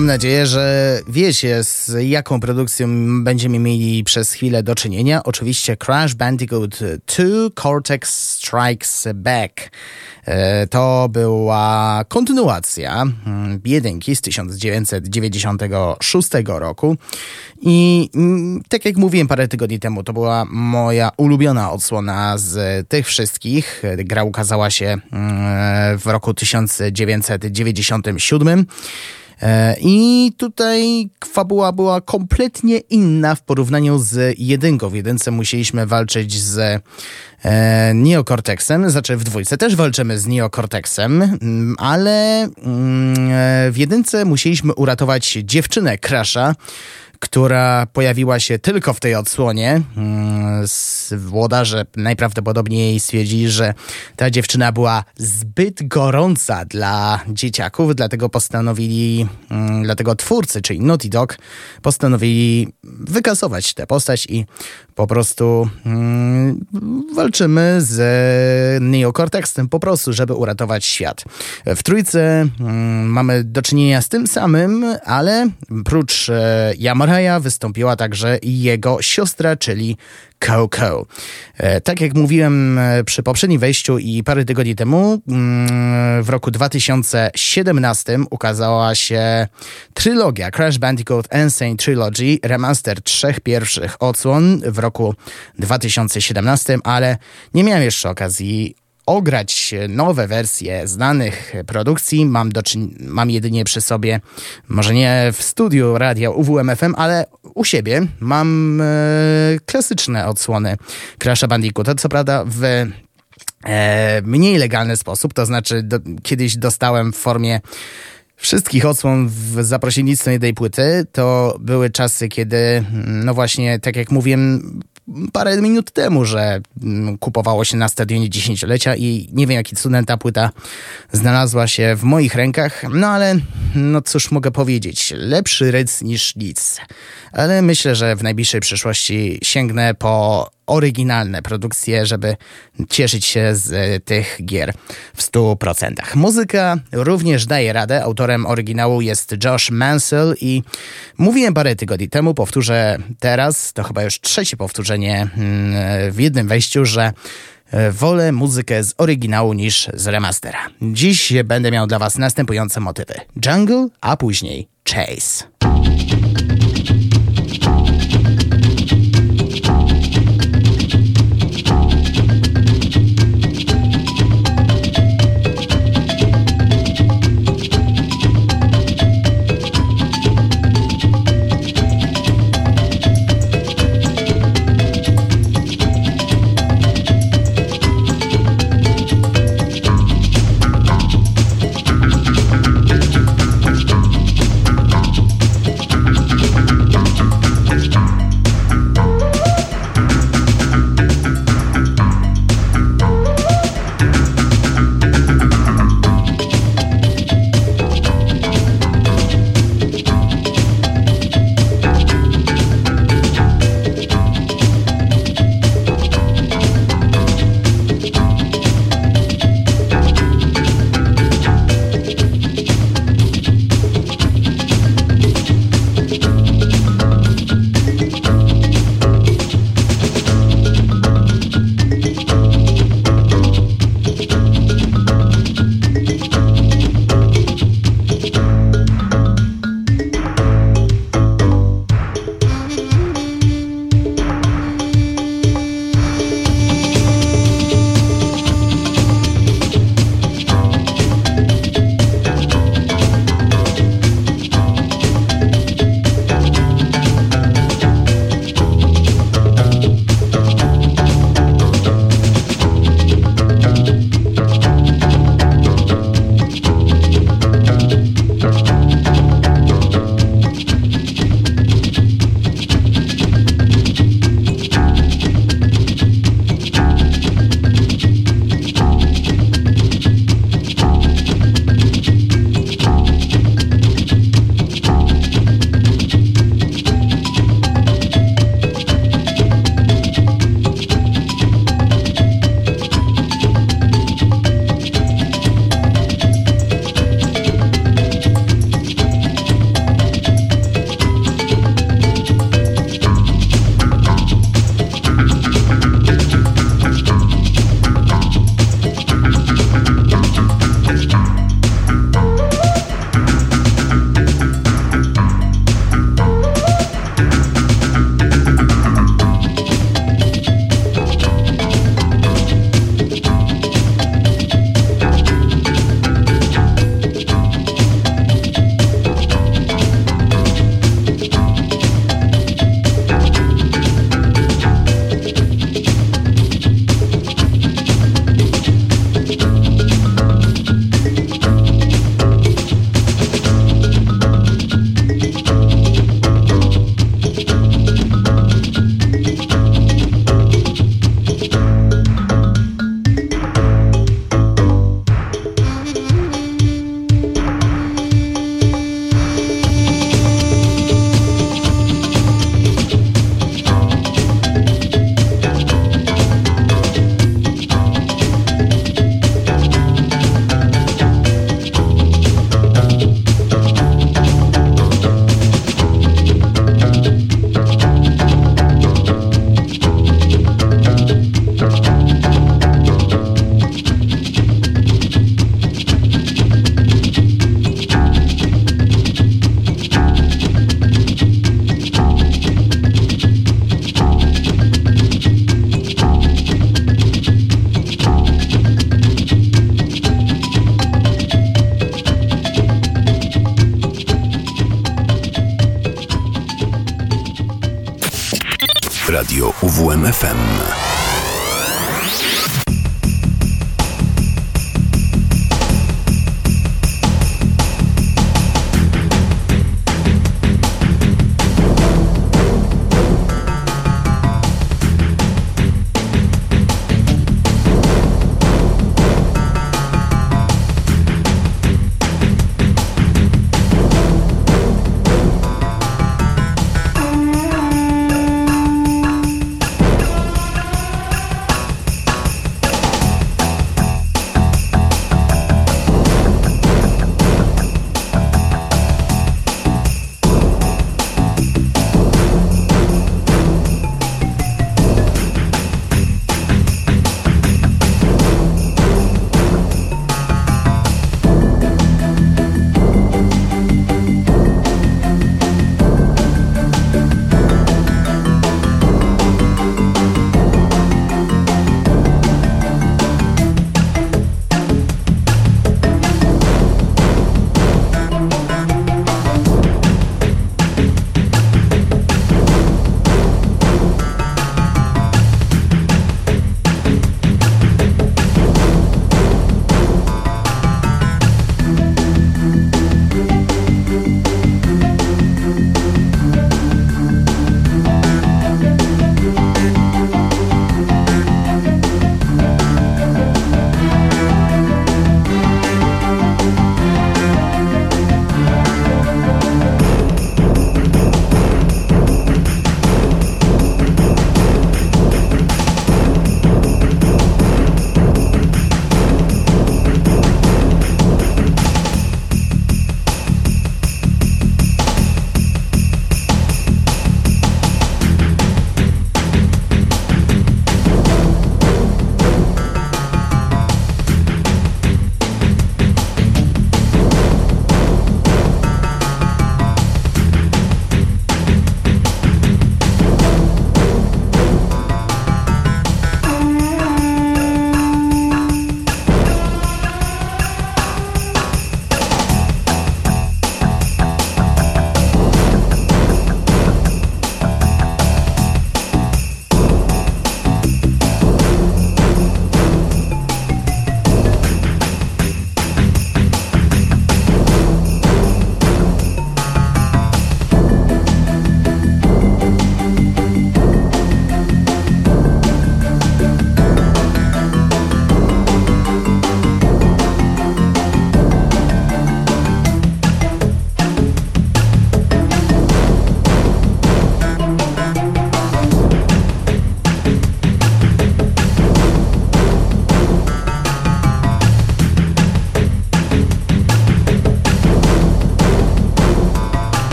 Mam nadzieję, że wiecie, z jaką produkcją będziemy mieli przez chwilę do czynienia. Oczywiście Crash Bandicoot 2 Cortex Strikes Back. E, to była kontynuacja mm, jedynki z 1996 roku. I mm, tak jak mówiłem parę tygodni temu, to była moja ulubiona odsłona z tych wszystkich. Gra ukazała się mm, w roku 1997. E, I tutaj fabuła była kompletnie inna w porównaniu z jedynką. W jedynce musieliśmy walczyć z e, Neocortexem, znaczy w dwójce też walczymy z Neocortexem, mm, ale mm, e, w jedynce musieliśmy uratować dziewczynę Crasha, która pojawiła się tylko w tej odsłonie. Mm, włodarze najprawdopodobniej stwierdzili, że ta dziewczyna była zbyt gorąca dla dzieciaków, dlatego postanowili, mm, dlatego twórcy, czyli Naughty Dog, postanowili wykasować tę postać i po prostu mm, walczymy z Neocortexem po prostu, żeby uratować świat. W trójce mamy do czynienia z tym samym, ale prócz e, wystąpiła także jego siostra, czyli Coco. E, Tak jak mówiłem e, przy poprzednim wejściu i parę tygodni temu, mm, w roku 2017 ukazała się trylogia Crash Bandicoot Insane Trilogy, remaster trzech pierwszych odsłon w roku 2017, ale nie miałem jeszcze okazji ograć nowe wersje znanych produkcji. Mam, do czyn- mam jedynie przy sobie, może nie w studiu radia UWMFM, ale u siebie mam e, klasyczne odsłony Crash'a Bandicoota. Co prawda w e, mniej legalny sposób, to znaczy do, kiedyś dostałem w formie wszystkich odsłon w za pośrednictwem jednej płyty. To były czasy, kiedy, mm, no właśnie, tak jak mówiłem parę minut temu, że mm, kupowało się na stadionie dziesięciolecia i nie wiem, jaki cudem ta płyta znalazła się w moich rękach, no ale no cóż mogę powiedzieć, lepszy ryc niż nic. Ale myślę, że w najbliższej przyszłości sięgnę po oryginalne produkcje, żeby cieszyć się z e, tych gier w 100%. Muzyka również daje radę. Autorem oryginału jest Josh Mansell i mówiłem parę tygodni temu, powtórzę teraz, to chyba już trzecie powtórzenie mm, w jednym wejściu, że e, wolę muzykę z oryginału niż z remastera. Dziś będę miał dla Was następujące motywy. Jungle, a później Chase.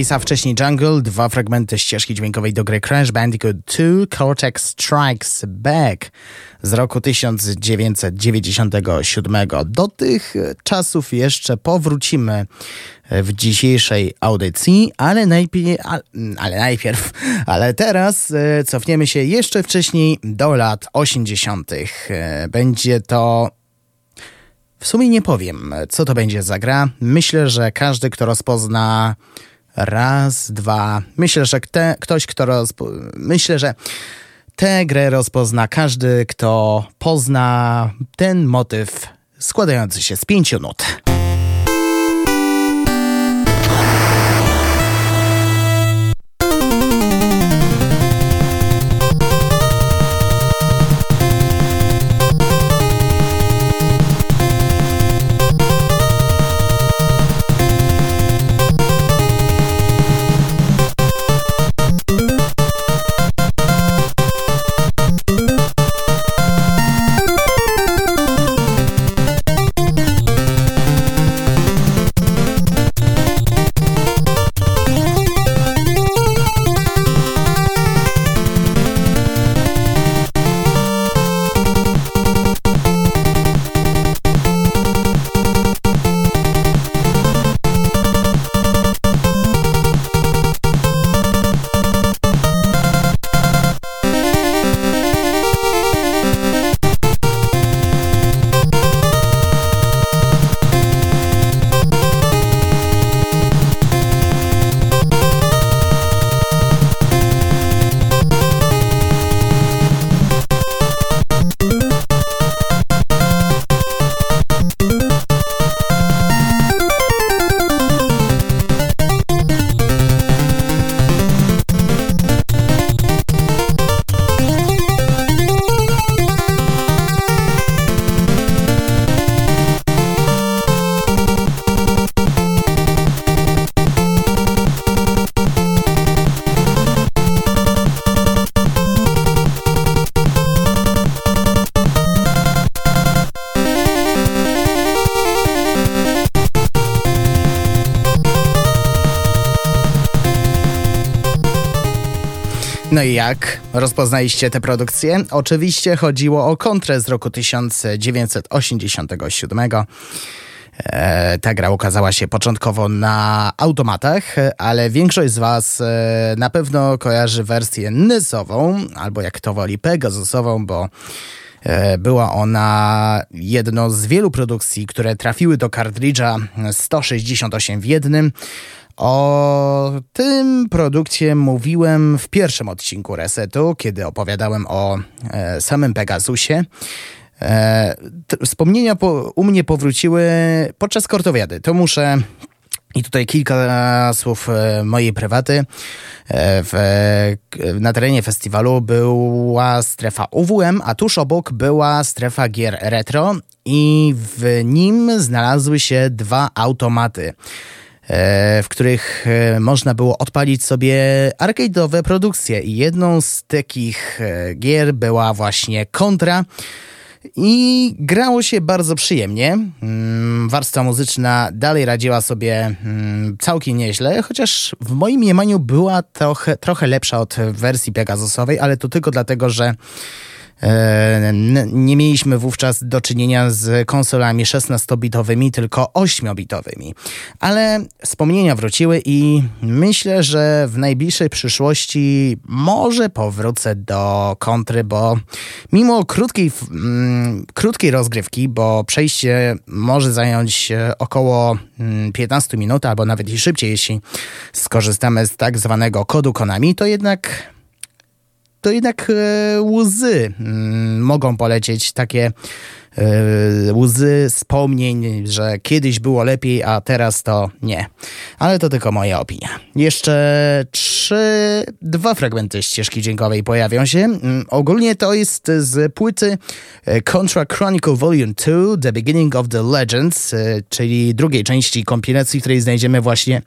Chase, a wcześniej Jungle, dwa fragmenty ścieżki dźwiękowej do gry Crash Bandicoot 2 Cortex Strikes Back z roku 1997. Do tych czasów jeszcze powrócimy w dzisiejszej audycji, ale najpierw, ale najpierw, ale teraz e, cofniemy się jeszcze wcześniej do lat 80. E, będzie to w sumie nie powiem, co to będzie za gra. Myślę, że każdy, kto rozpozna Raz, dwa. Myślę, że te, ktoś, kto rozpo... Myślę, że tę grę rozpozna każdy, kto pozna ten motyw składający się z pięciu nut. Rozpoznaliście tę produkcję? Oczywiście chodziło o kontrę z roku 1987. E, ta gra ukazała się początkowo na automatach, ale większość z Was e, na pewno kojarzy wersję NES-ową, albo jak to woli Pegasusową, bo e, była ona jedną z wielu produkcji, które trafiły do kartridża 168 w jednym. O tym produkcie mówiłem w pierwszym odcinku Resetu, kiedy opowiadałem o e, samym Pegasusie. E, wspomnienia po, u mnie powróciły podczas kortowiady. To muszę i tutaj kilka słów e, mojej prywaty. E, w, na terenie festiwalu była strefa UWM, a tuż obok była strefa gier retro i w nim znalazły się dwa automaty w których można było odpalić sobie arcade'owe produkcje. I jedną z takich gier była właśnie Contra, i grało się bardzo przyjemnie. Mm, warstwa muzyczna dalej radziła sobie mm, całkiem nieźle, chociaż w moim mniemaniu była trochę, trochę lepsza od wersji Pegasusowej, ale to tylko dlatego, że E, nie mieliśmy wówczas do czynienia z konsolami 16-bitowymi, tylko 8-bitowymi. Ale wspomnienia wróciły i myślę, że w najbliższej przyszłości może powrócę do kontry, bo mimo krótkiej, mm, krótkiej rozgrywki, bo przejście może zająć około 15 mm, minut, albo nawet i szybciej, jeśli skorzystamy z tak zwanego kodu Konami, to jednak to jednak e, łzy mm, mogą polecieć, takie e, łzy wspomnień, że kiedyś było lepiej, a teraz to nie. Ale to tylko moja opinia. Jeszcze trzy, dwa fragmenty ścieżki dźwiękowej pojawią się. Mm, ogólnie to jest z płyty e, Contra Chronicle Volume 2, The Beginning of the Legends, czyli drugiej części kompilacji, w której znajdziemy właśnie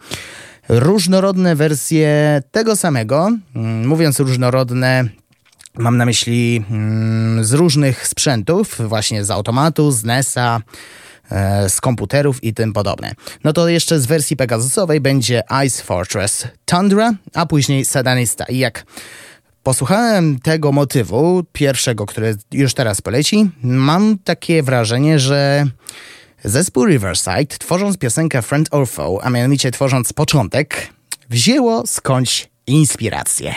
różnorodne wersje tego samego. Mm, mówiąc różnorodne, mam na myśli mm, z różnych sprzętów, właśnie z automatu, z NES-a, e, z komputerów i tym podobne. No to jeszcze z wersji Pegasusowej będzie Ice Fortress Tundra, a później Sadanista. I jak posłuchałem tego motywu, pierwszego, który już teraz poleci, mam takie wrażenie, że Zespół Riverside, tworząc piosenkę Friend or Foe, a mianowicie tworząc początek, wzięło skądś inspirację.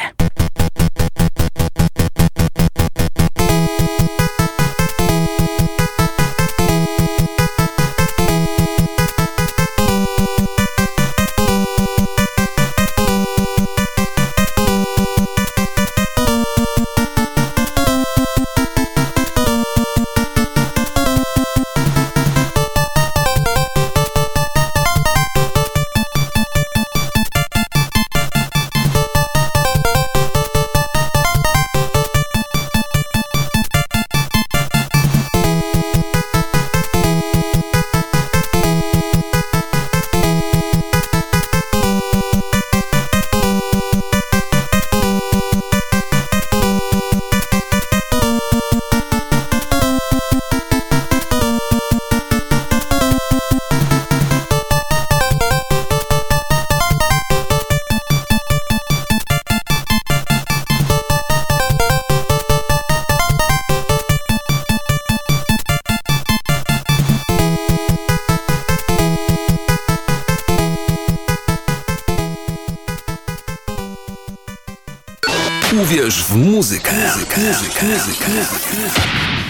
Uwierz w muzykę. muzykę. muzykę. muzykę.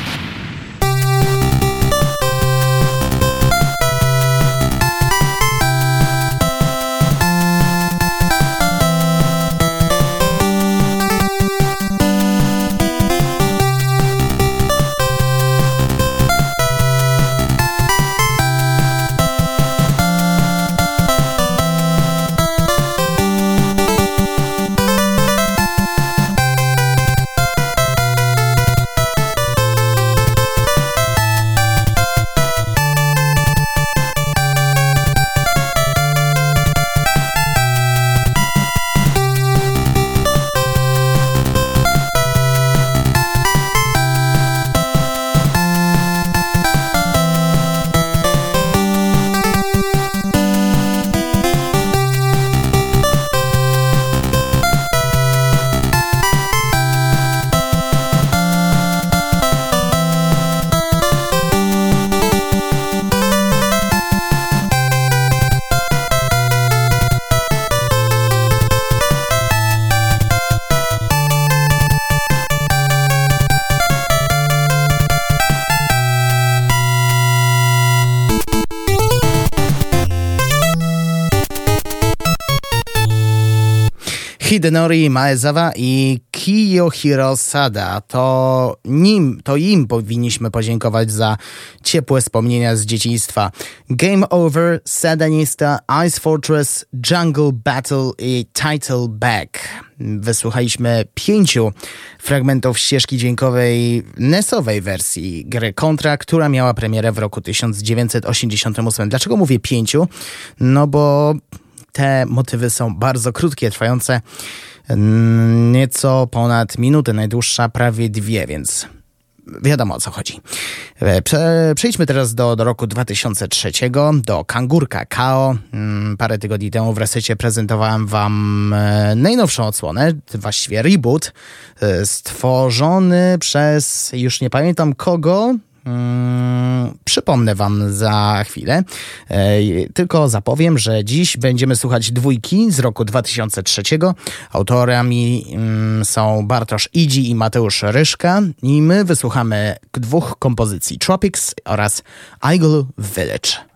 Hidenori Maezawa i Kiyohiro Sada. To nim, to im powinniśmy podziękować za ciepłe wspomnienia z dzieciństwa. Game Over, Sadanista, Ice Fortress, Jungle Battle i Title Back. Wysłuchaliśmy pięciu fragmentów ścieżki dźwiękowej NESowej wersji gry Contra, która miała premierę w roku 1988. Dlaczego mówię pięciu? No bo te motywy są bardzo krótkie, trwające nieco ponad minutę, najdłuższa prawie dwie, więc wiadomo o co chodzi. E, prze, przejdźmy teraz do, do roku 2003, do Kangurka Kao. Mm, parę tygodni temu w resecie prezentowałem wam e, najnowszą odsłonę, właściwie reboot, e, stworzony przez, już nie pamiętam kogo, przypomnę Wam za chwilę. Tylko zapowiem, że dziś będziemy słuchać dwójki z roku 2003. Autorami mm, są Bartosz Idzi i Mateusz Ryszka. I my wysłuchamy dwóch kompozycji: Tropics oraz Eagle Village.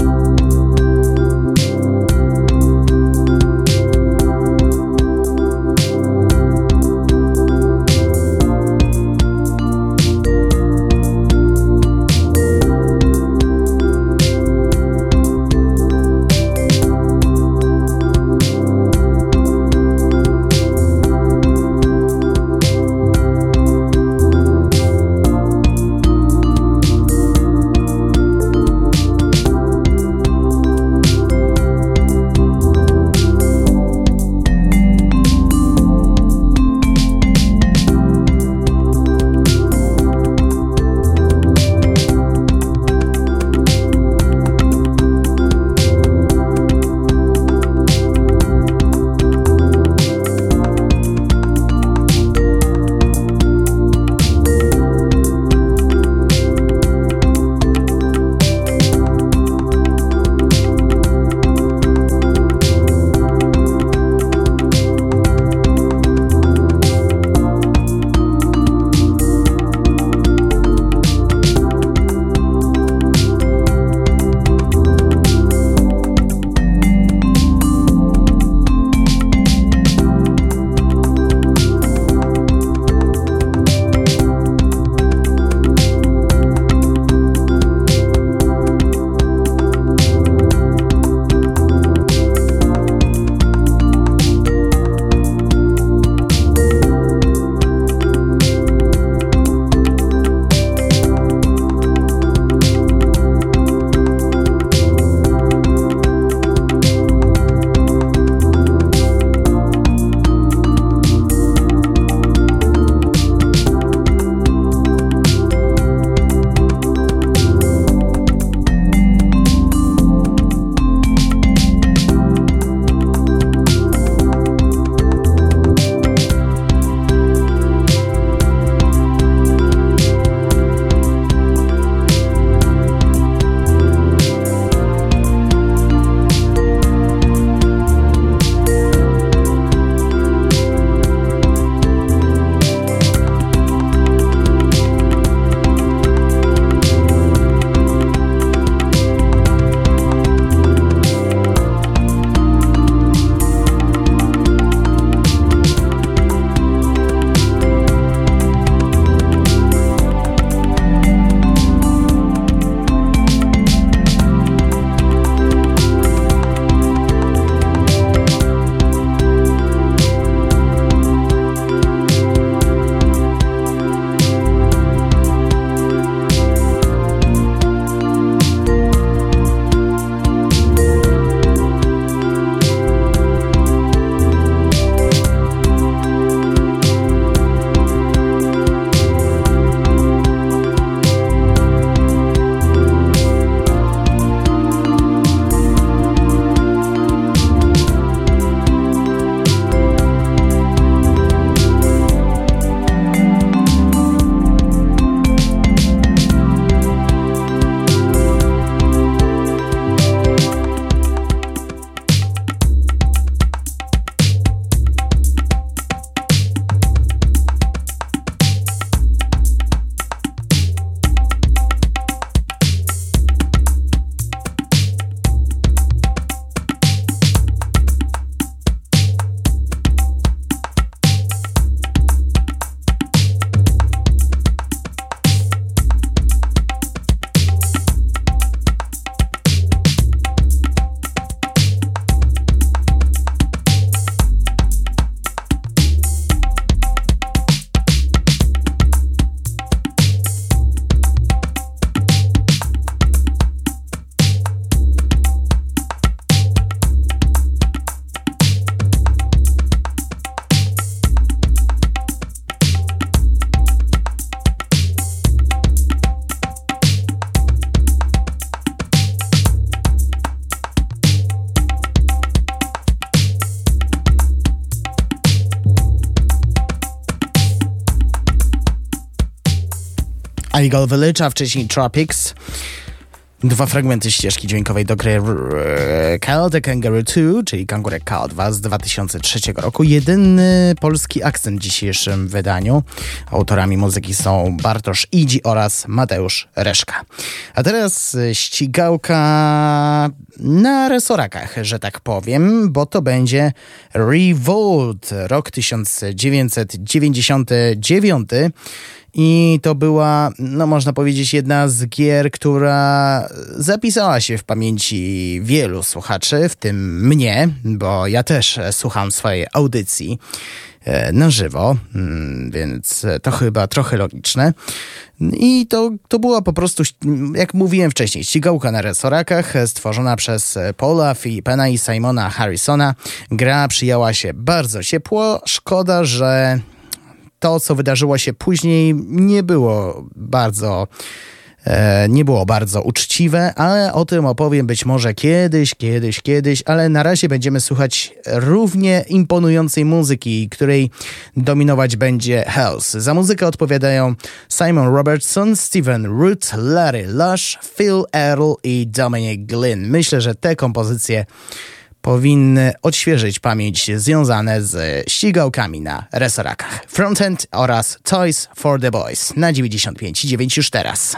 Eagle Village, a wcześniej Tropics. Dwa fragmenty ścieżki dźwiękowej do gry Call the Kangaroo 2, czyli Kangurek K2 z 2003 roku. Jedyny polski akcent w dzisiejszym wydaniu. Autorami muzyki są Bartosz Idzi oraz Mateusz Reszka. A teraz ścigałka na resorakach, że tak powiem, bo to będzie Revolt, rok 1999. I to była, no można powiedzieć, jedna z gier, która zapisała się w pamięci wielu słuchaczy, w tym mnie, bo ja też słucham swojej audycji e, na żywo, mm, więc to chyba trochę logiczne. I to, to była po prostu, jak mówiłem wcześniej, ścigałka na resorakach, stworzona przez Paula Filipena i Simona Harrisona. Gra przyjęła się bardzo ciepło. Szkoda, że to, co wydarzyło się później, nie było bardzo. E, nie było bardzo uczciwe, ale o tym opowiem być może kiedyś, kiedyś, kiedyś, ale na razie będziemy słuchać równie imponującej muzyki, której dominować będzie house. Za muzykę odpowiadają Simon Robertson, Steven Root, Larry Lush, Phil Earl i Dominic Glynn. Myślę, że te kompozycje powinny odświeżyć pamięć związane z ścigałkami na resorakach. Frontend oraz Toys for the Boys na 95,9 już teraz.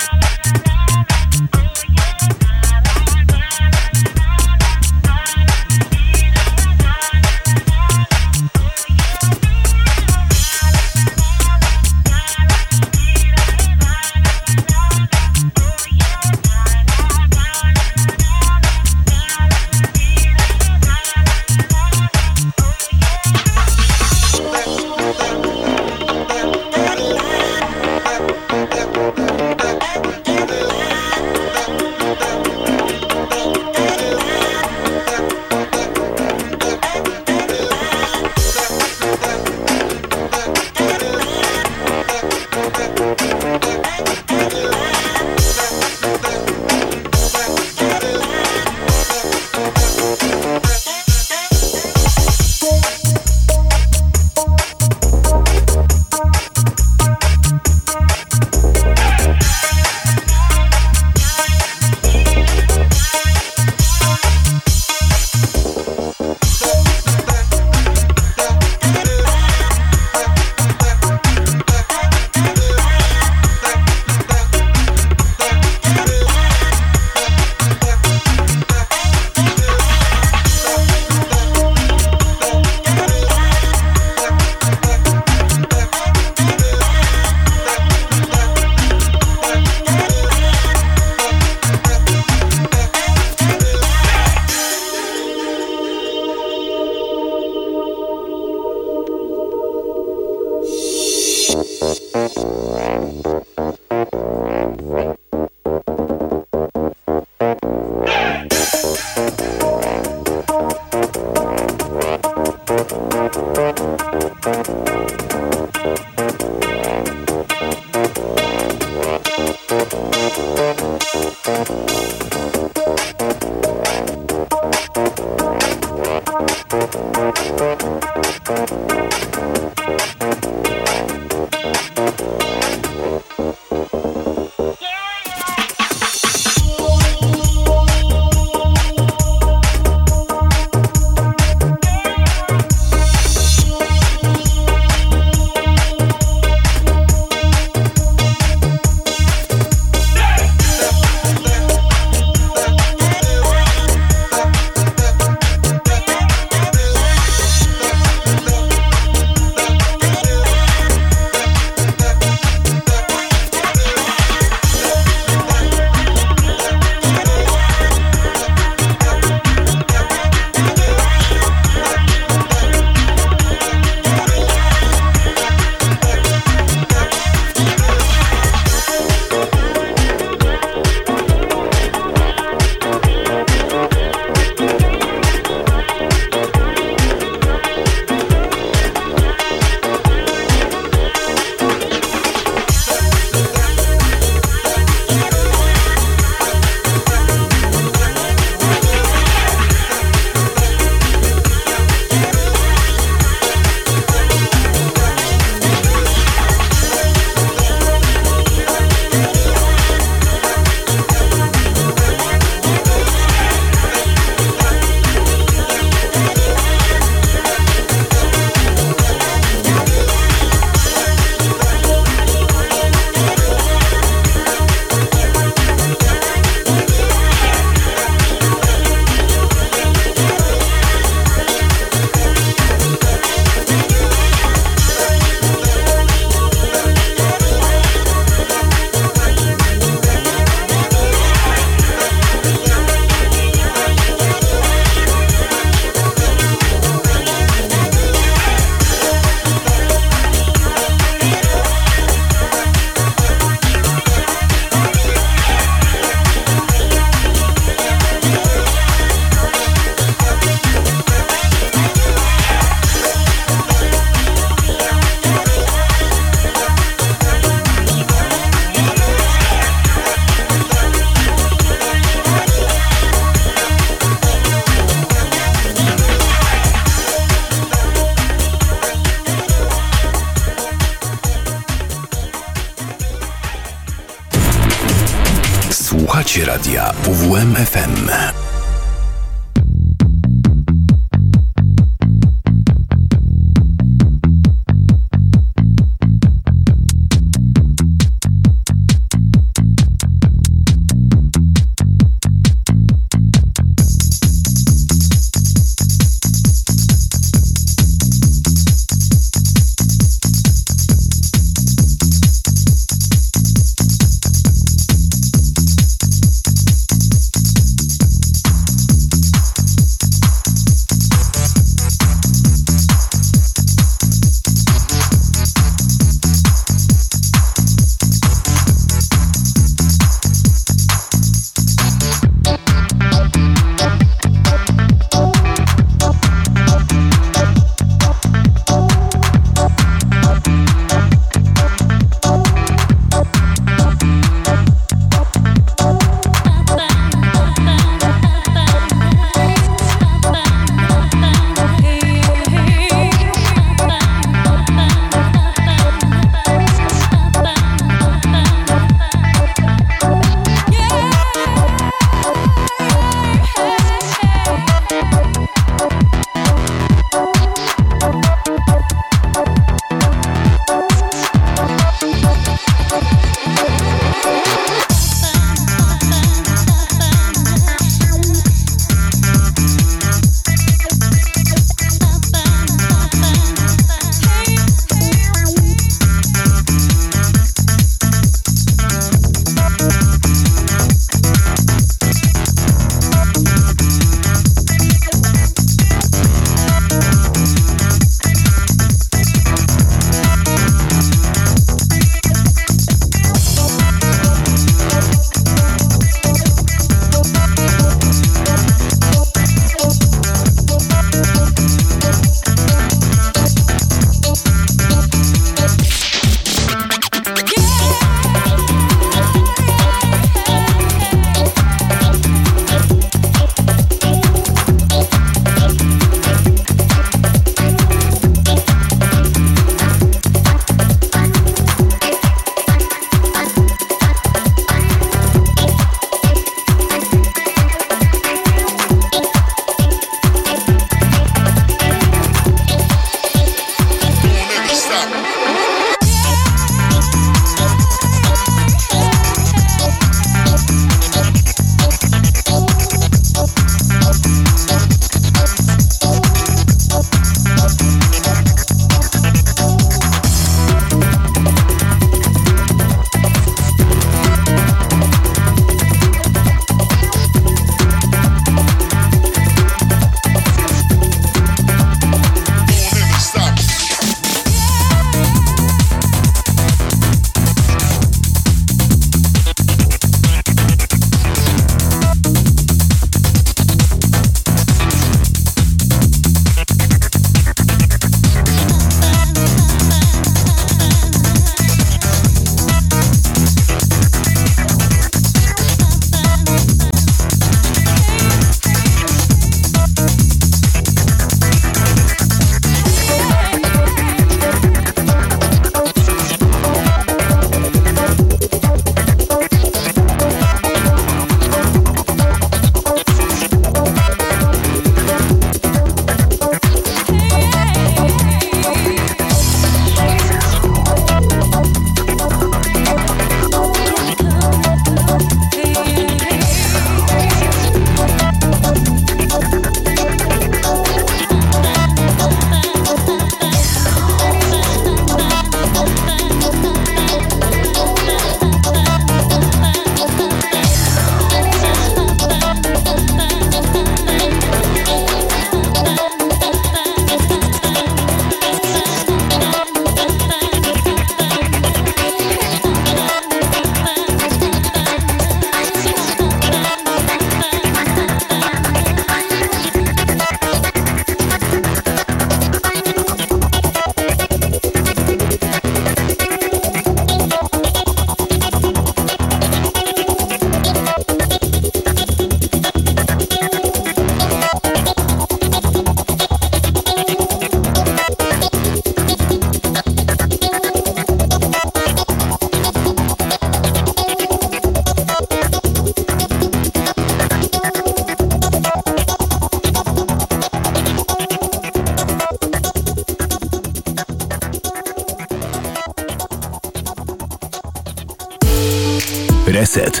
Reset.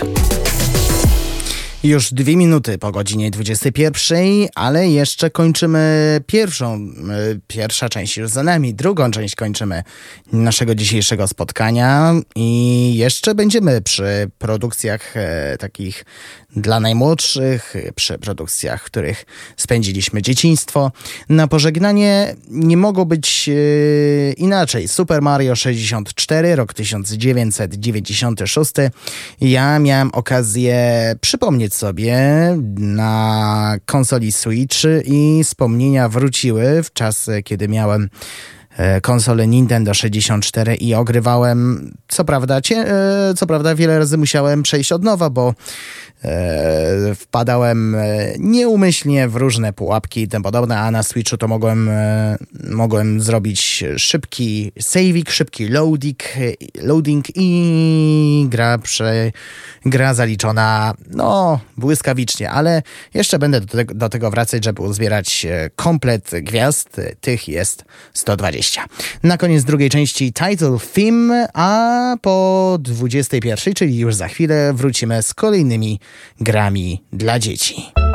Już dwie minuty po godzinie 21, ale jeszcze kończymy pierwszą, e, pierwsza część już za nami, drugą część kończymy naszego dzisiejszego spotkania i jeszcze będziemy przy produkcjach e, takich dla najmłodszych, przy produkcjach, których spędziliśmy dzieciństwo. Na pożegnanie nie mogło być e, inaczej. Super Mario 64, rok 1996. Ja miałem okazję przypomnieć sobie na konsoli Switch i wspomnienia wróciły w czas, kiedy miałem e, konsolę Nintendo 64 i ogrywałem, co prawda, cie, e, co prawda wiele razy musiałem przejść od nowa, bo wpadałem e, nieumyślnie w różne pułapki i tym podobne, a na Switchu to mogłem, e, mogłem zrobić szybki saving, szybki loading, loading i gra, prze, gra zaliczona no błyskawicznie, ale jeszcze będę do tego, do tego wracać, żeby uzbierać e, komplet gwiazd. Tych jest 120. Na koniec drugiej części title theme, a po 21, czyli już za chwilę wrócimy z kolejnymi grami dla dzieci.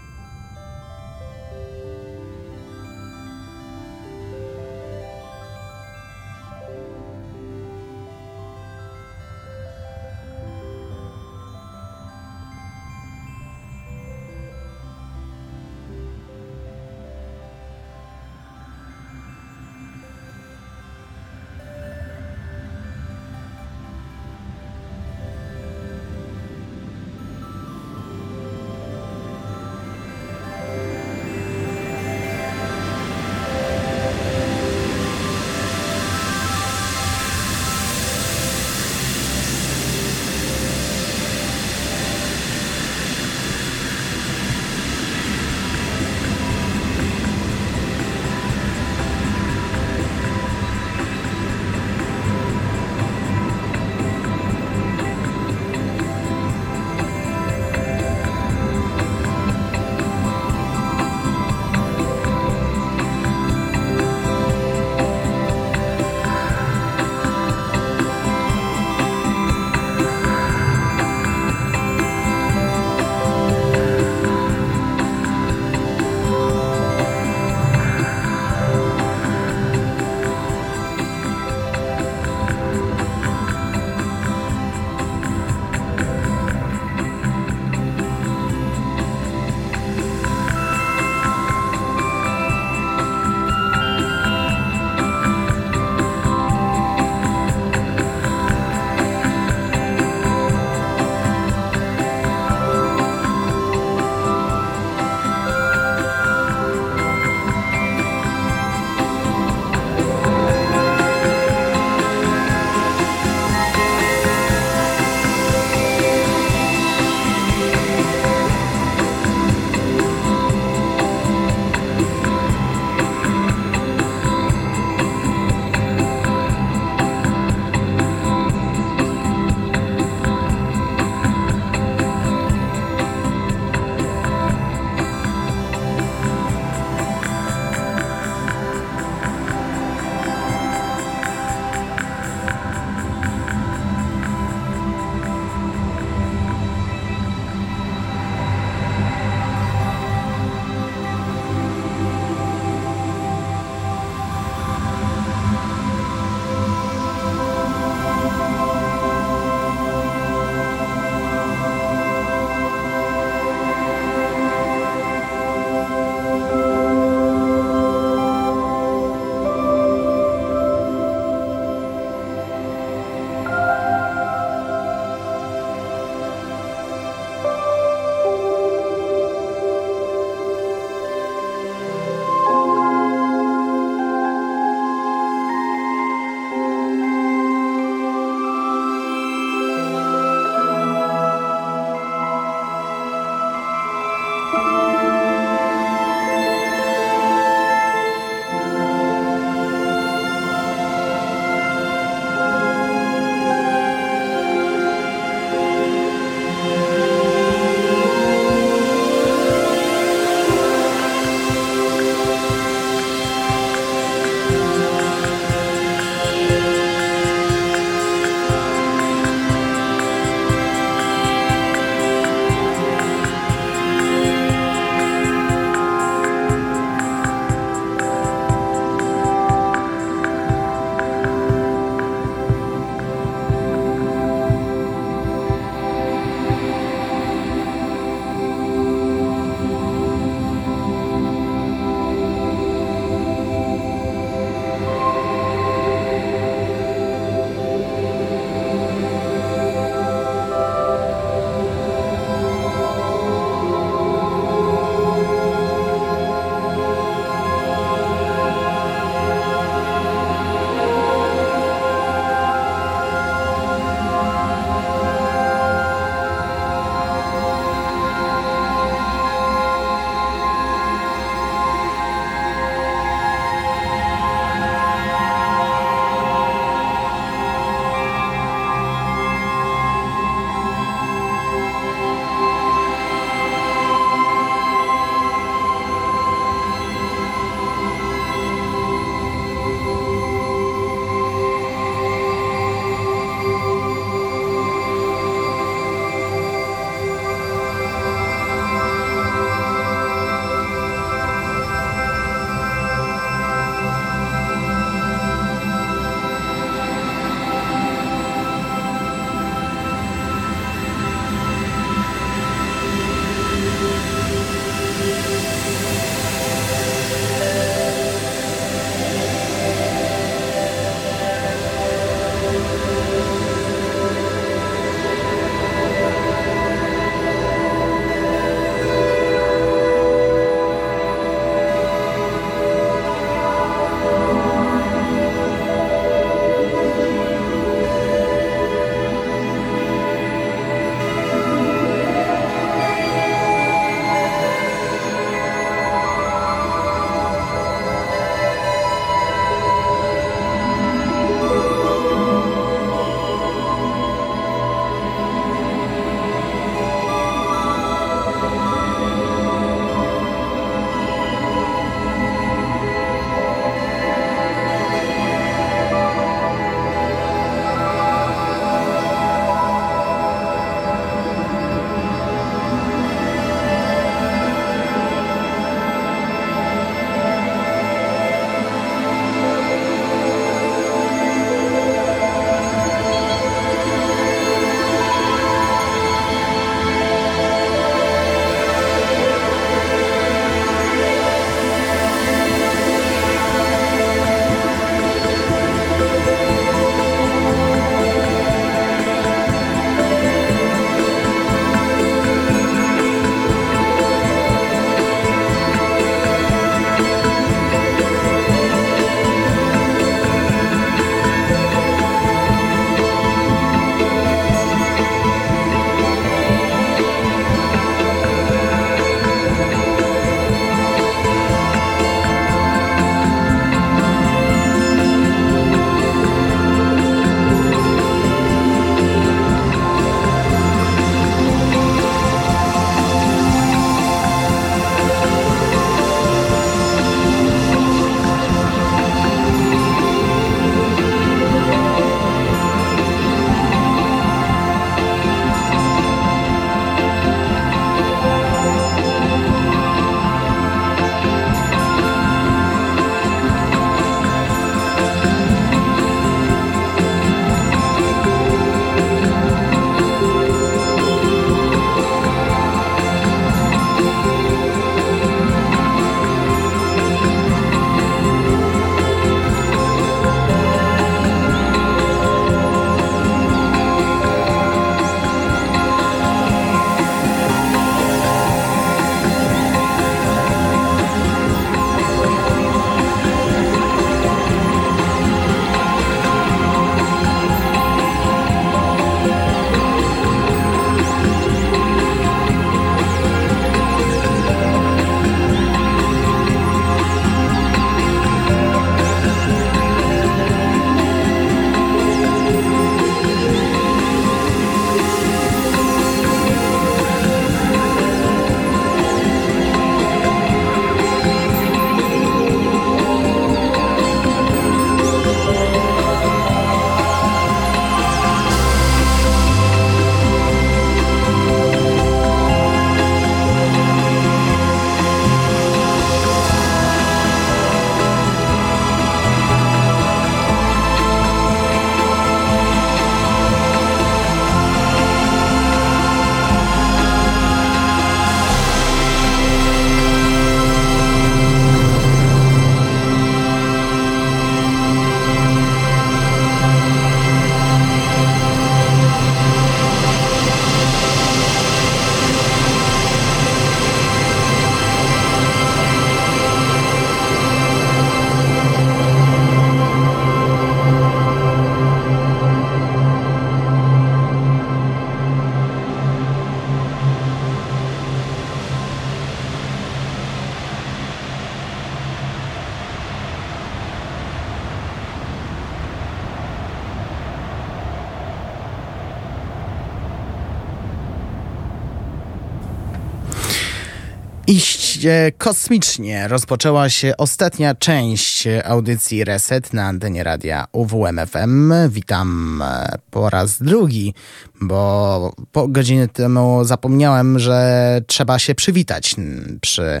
Iście kosmicznie rozpoczęła się ostatnia część audycji Reset na antenie radia UWMFM. Witam e, po raz drugi, bo po godzinie temu zapomniałem, że trzeba się przywitać przy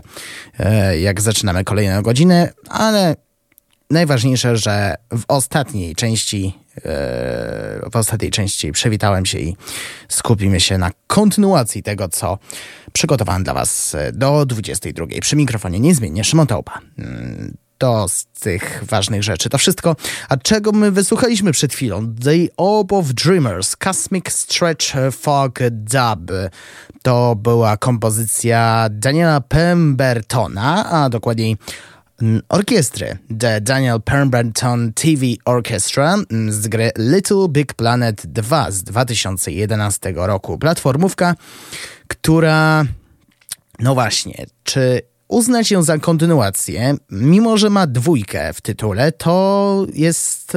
e, jak zaczynamy kolejną godzinę, ale najważniejsze, że w ostatniej części w ostatniej części przywitałem się i skupimy się na kontynuacji tego, co przygotowałem dla Was do 22. Przy mikrofonie niezmiennie Szymon Taupa. Mm, to z tych ważnych rzeczy. To wszystko. A czego my wysłuchaliśmy przed chwilą? The Orb of Dreamers, Cosmic Stretch Fog Dub. To była kompozycja Daniela Pembertona, a dokładniej orkiestry The Daniel Pemberton TV Orchestra z gry Little Big Planet 2 z 2011 roku. Platformówka, która, no właśnie, czy uznać ją za kontynuację, mimo że ma dwójkę w tytule, to jest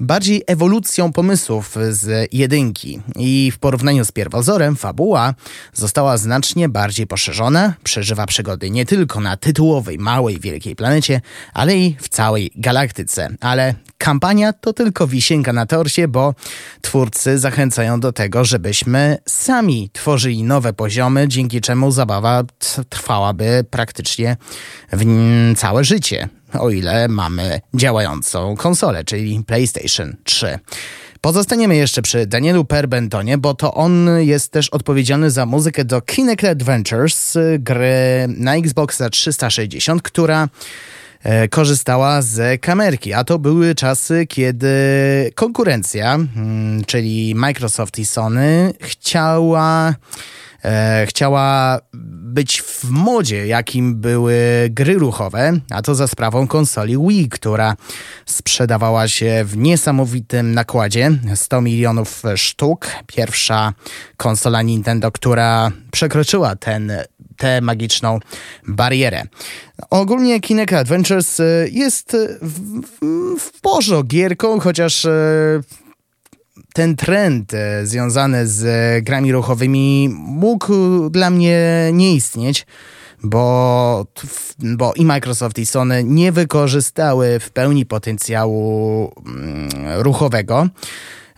bardziej ewolucją pomysłów z jedynki i w porównaniu z pierwozorem fabuła została znacznie bardziej poszerzona, przeżywa przygody nie tylko na tytułowej małej wielkiej planecie, ale i w całej galaktyce. Ale kampania to tylko wisienka na torcie, bo twórcy zachęcają do tego, żebyśmy sami tworzyli nowe poziomy, dzięki czemu zabawa trwałaby praktycznie całe życie o ile mamy działającą konsolę, czyli PlayStation 3. Pozostaniemy jeszcze przy Danielu Perbentonie, bo to on jest też odpowiedzialny za muzykę do Kinect Adventures, gry na Xboxa 360, która e, korzystała z kamerki, a to były czasy, kiedy konkurencja, mm, czyli Microsoft i Sony, chciała e, chciała być w modzie, jakim były gry ruchowe, a to za sprawą konsoli Wii, która sprzedawała się w niesamowitym nakładzie 100 milionów sztuk. Pierwsza konsola Nintendo, która przekroczyła ten tę magiczną barierę. Ogólnie Kinect Adventures jest w, w, w porządku gierką, chociaż e, ten trend e, związany z grami ruchowymi mógł dla mnie nie istnieć, bo, bo i Microsoft i Sony nie wykorzystały w pełni potencjału mm, ruchowego.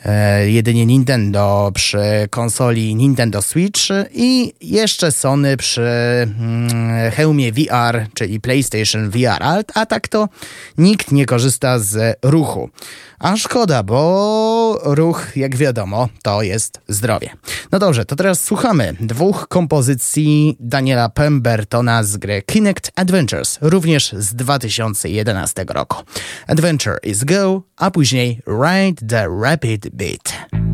E, jedynie Nintendo przy konsoli Nintendo Switch i jeszcze Sony przy mm, hełmie VR, czyli PlayStation VR, a tak to nikt nie korzysta z ruchu. A szkoda, bo ruch, jak wiadomo, to jest zdrowie. No dobrze, to teraz słuchamy dwóch kompozycji Daniela Pembertona z gry Kinect Adventures, również z 2011 roku. Adventure is Go, a później Ride the Rapid Beat.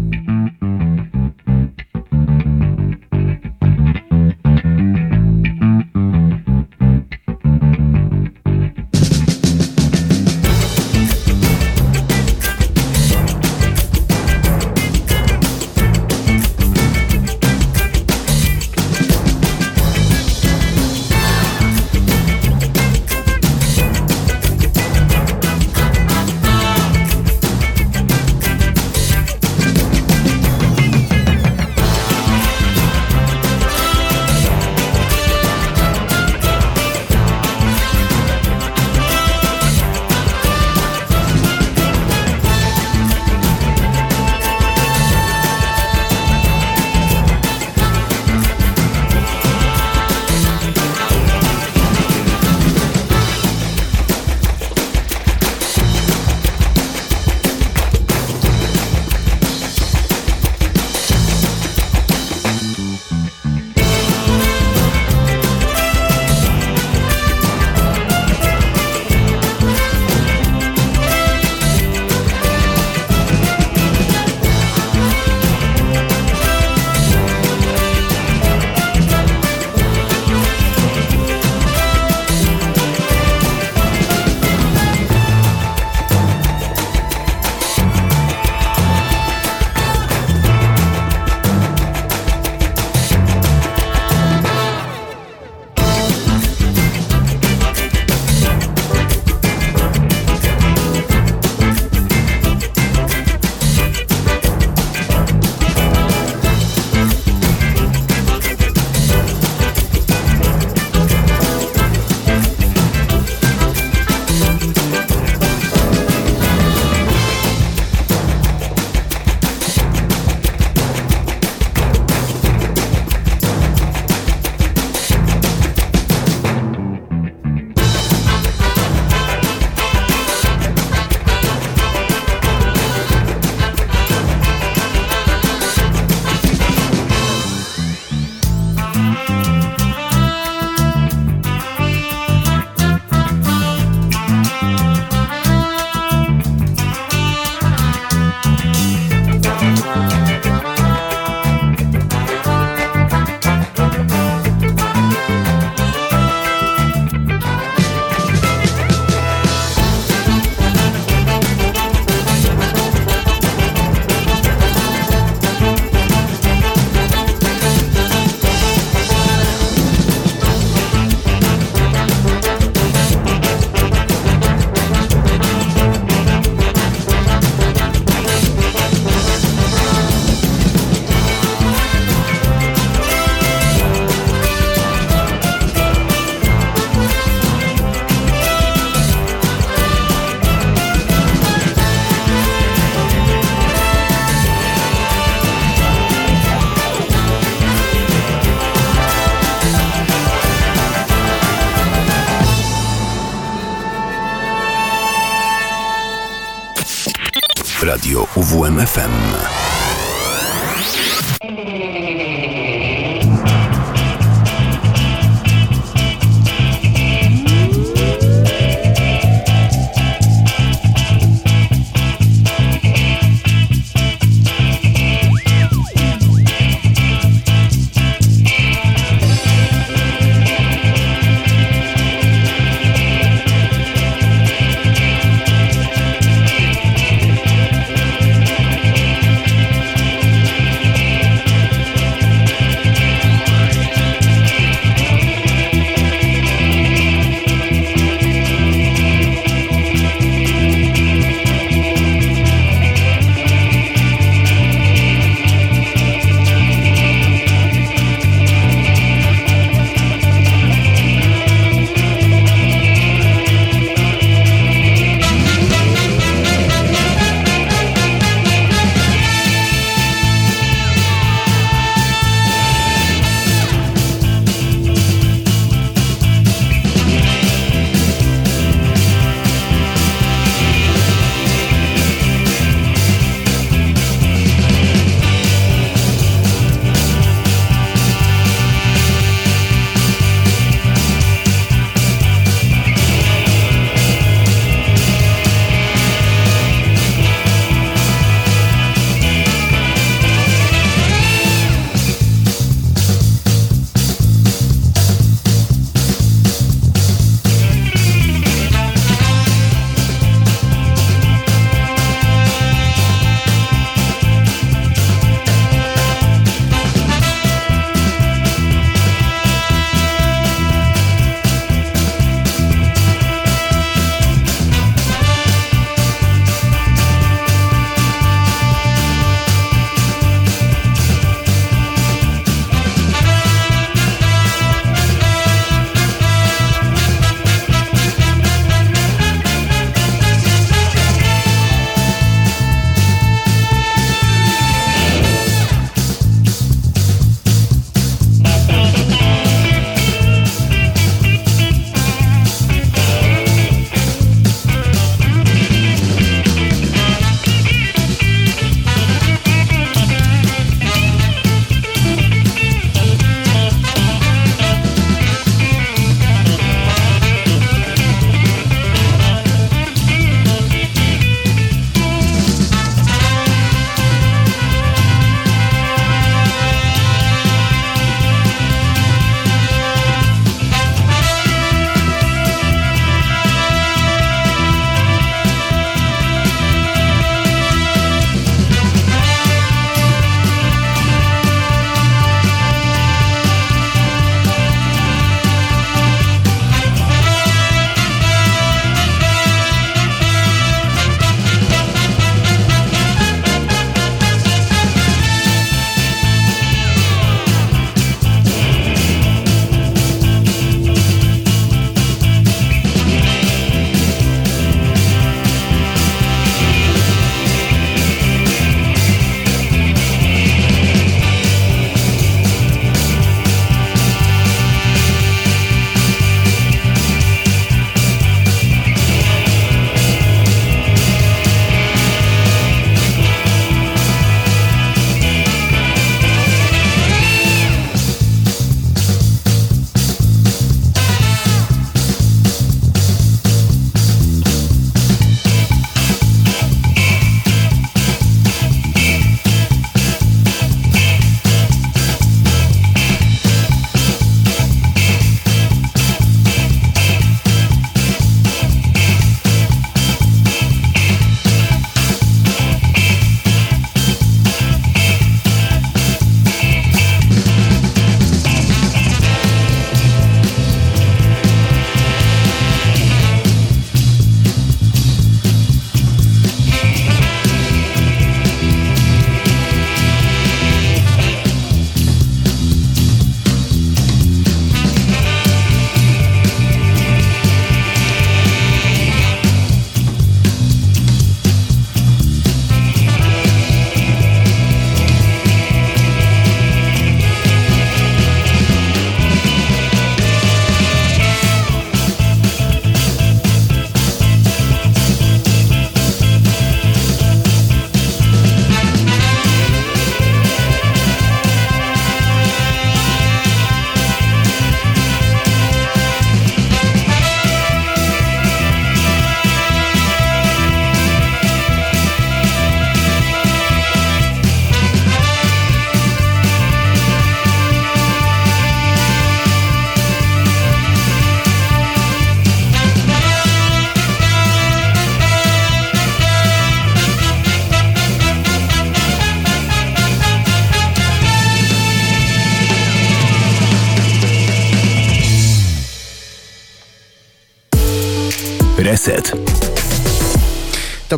Radio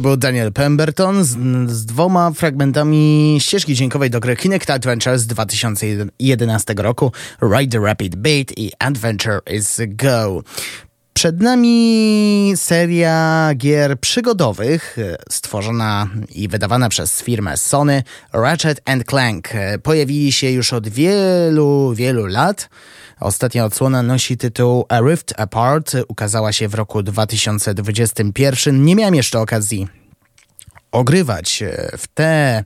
To był Daniel Pemberton z, z, dwoma fragmentami ścieżki dźwiękowej do gry Kinect Adventure z 2011 roku Ride the Rapid Beat i Adventure is Go. Przed nami seria gier przygodowych e, stworzona i wydawana przez firmę Sony Ratchet Clank. E, pojawili się już od wielu, wielu lat. Ostatnia odsłona nosi tytuł A Rift Apart. Ukazała się w roku 2021. Nie miałem jeszcze okazji ogrywać e, w te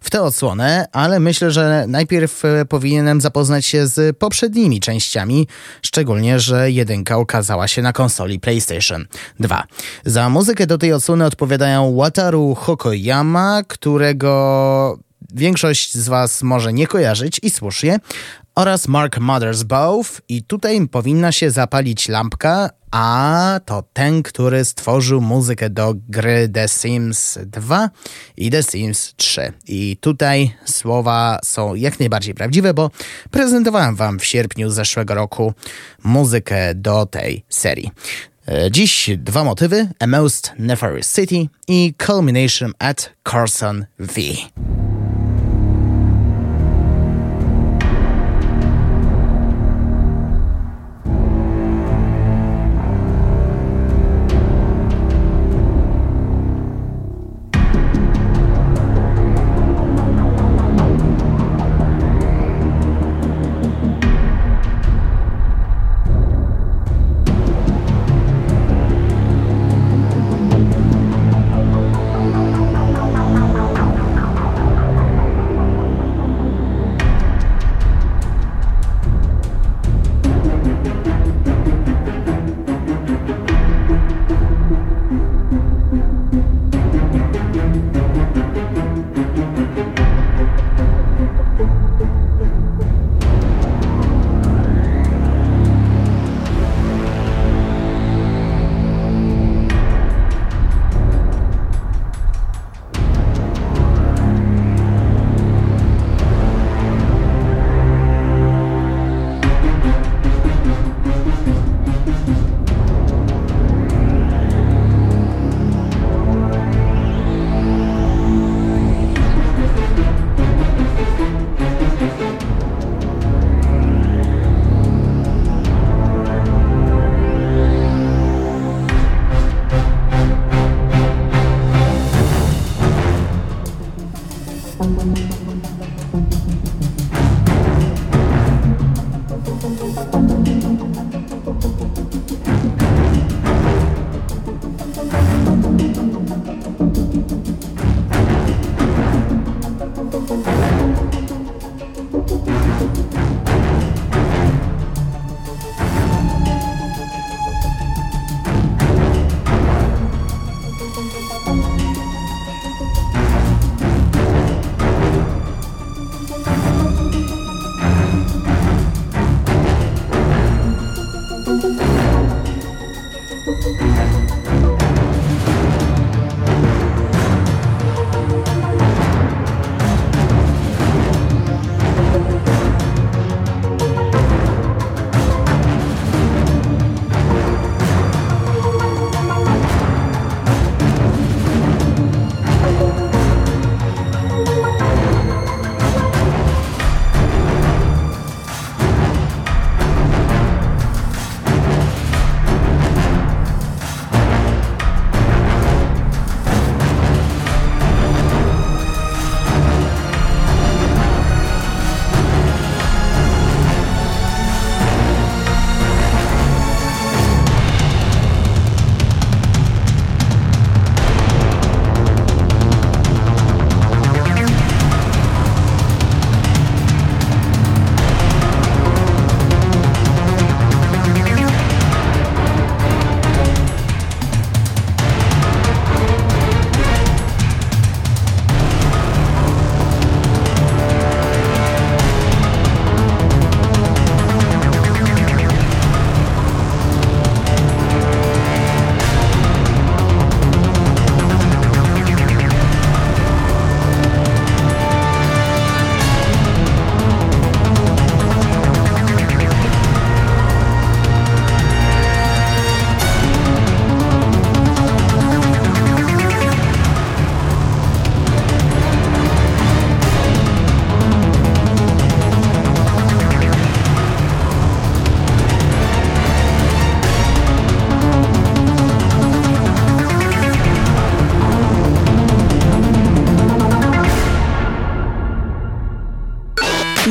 w tę odsłonę, ale myślę, że najpierw e, powinienem zapoznać się z poprzednimi częściami, szczególnie, że jedynka okazała się na konsoli PlayStation 2. Za muzykę do tej odsłony odpowiadają Wataru Hokoyama, którego większość z Was może nie kojarzyć i słusznie, oraz Mark Mothersbaugh i tutaj powinna się zapalić lampka, a to ten, który stworzył muzykę do gry The Sims 2 i The Sims 3. I tutaj słowa są jak najbardziej prawdziwe, bo prezentowałem Wam w sierpniu zeszłego roku muzykę do tej serii. E, dziś dwa motywy: A Most Nefarious City i Culmination at Carson V.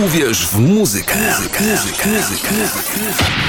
Uwierz w muzykę. muzykę. muzykę. muzykę. Columination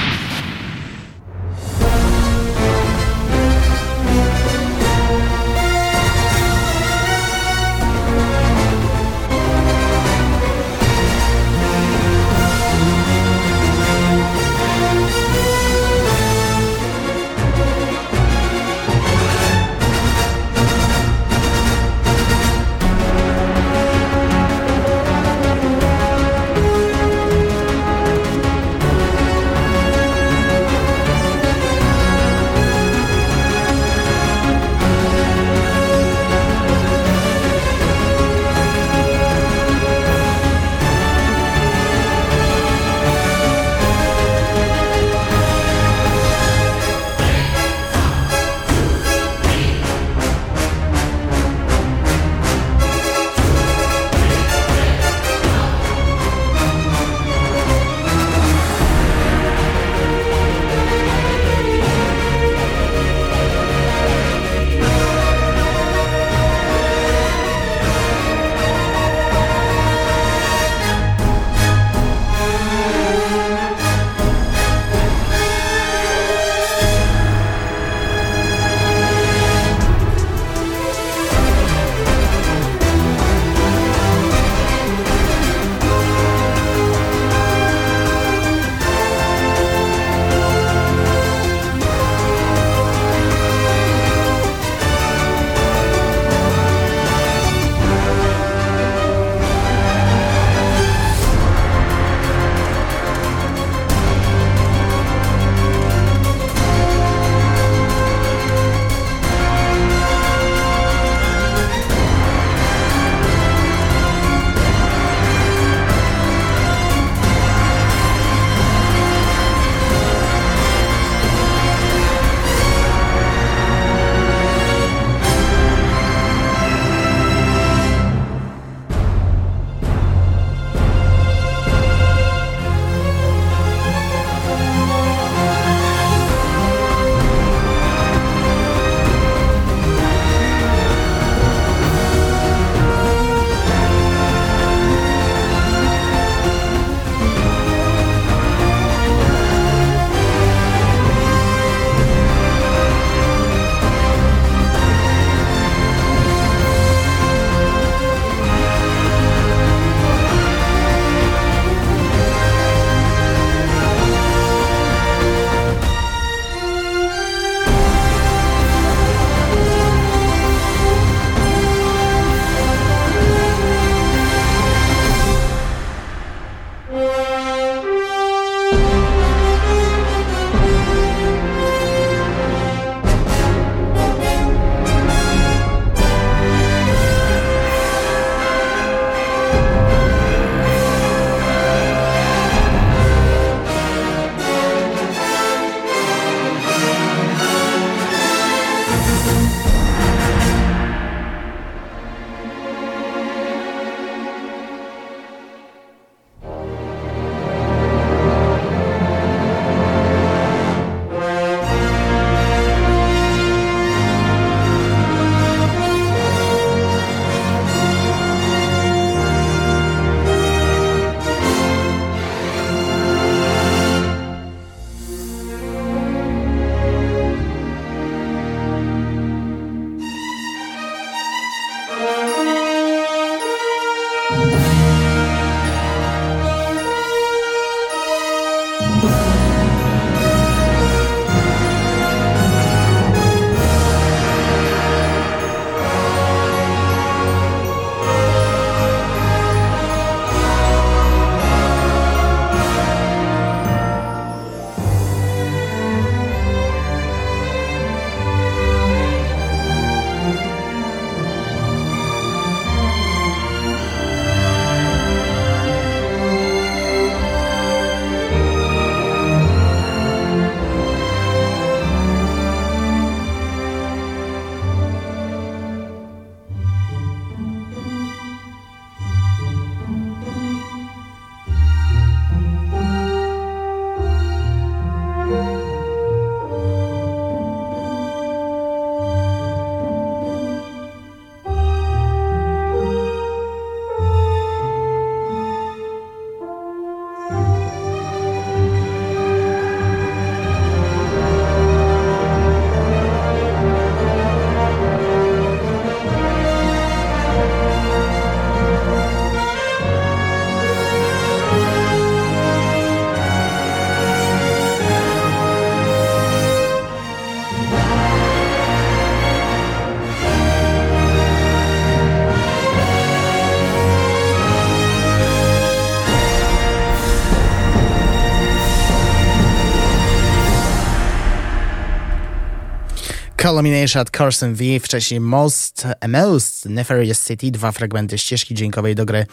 at Carson V, wcześniej Most, Most Nefarious City, dwa fragmenty ścieżki dźwiękowej do gry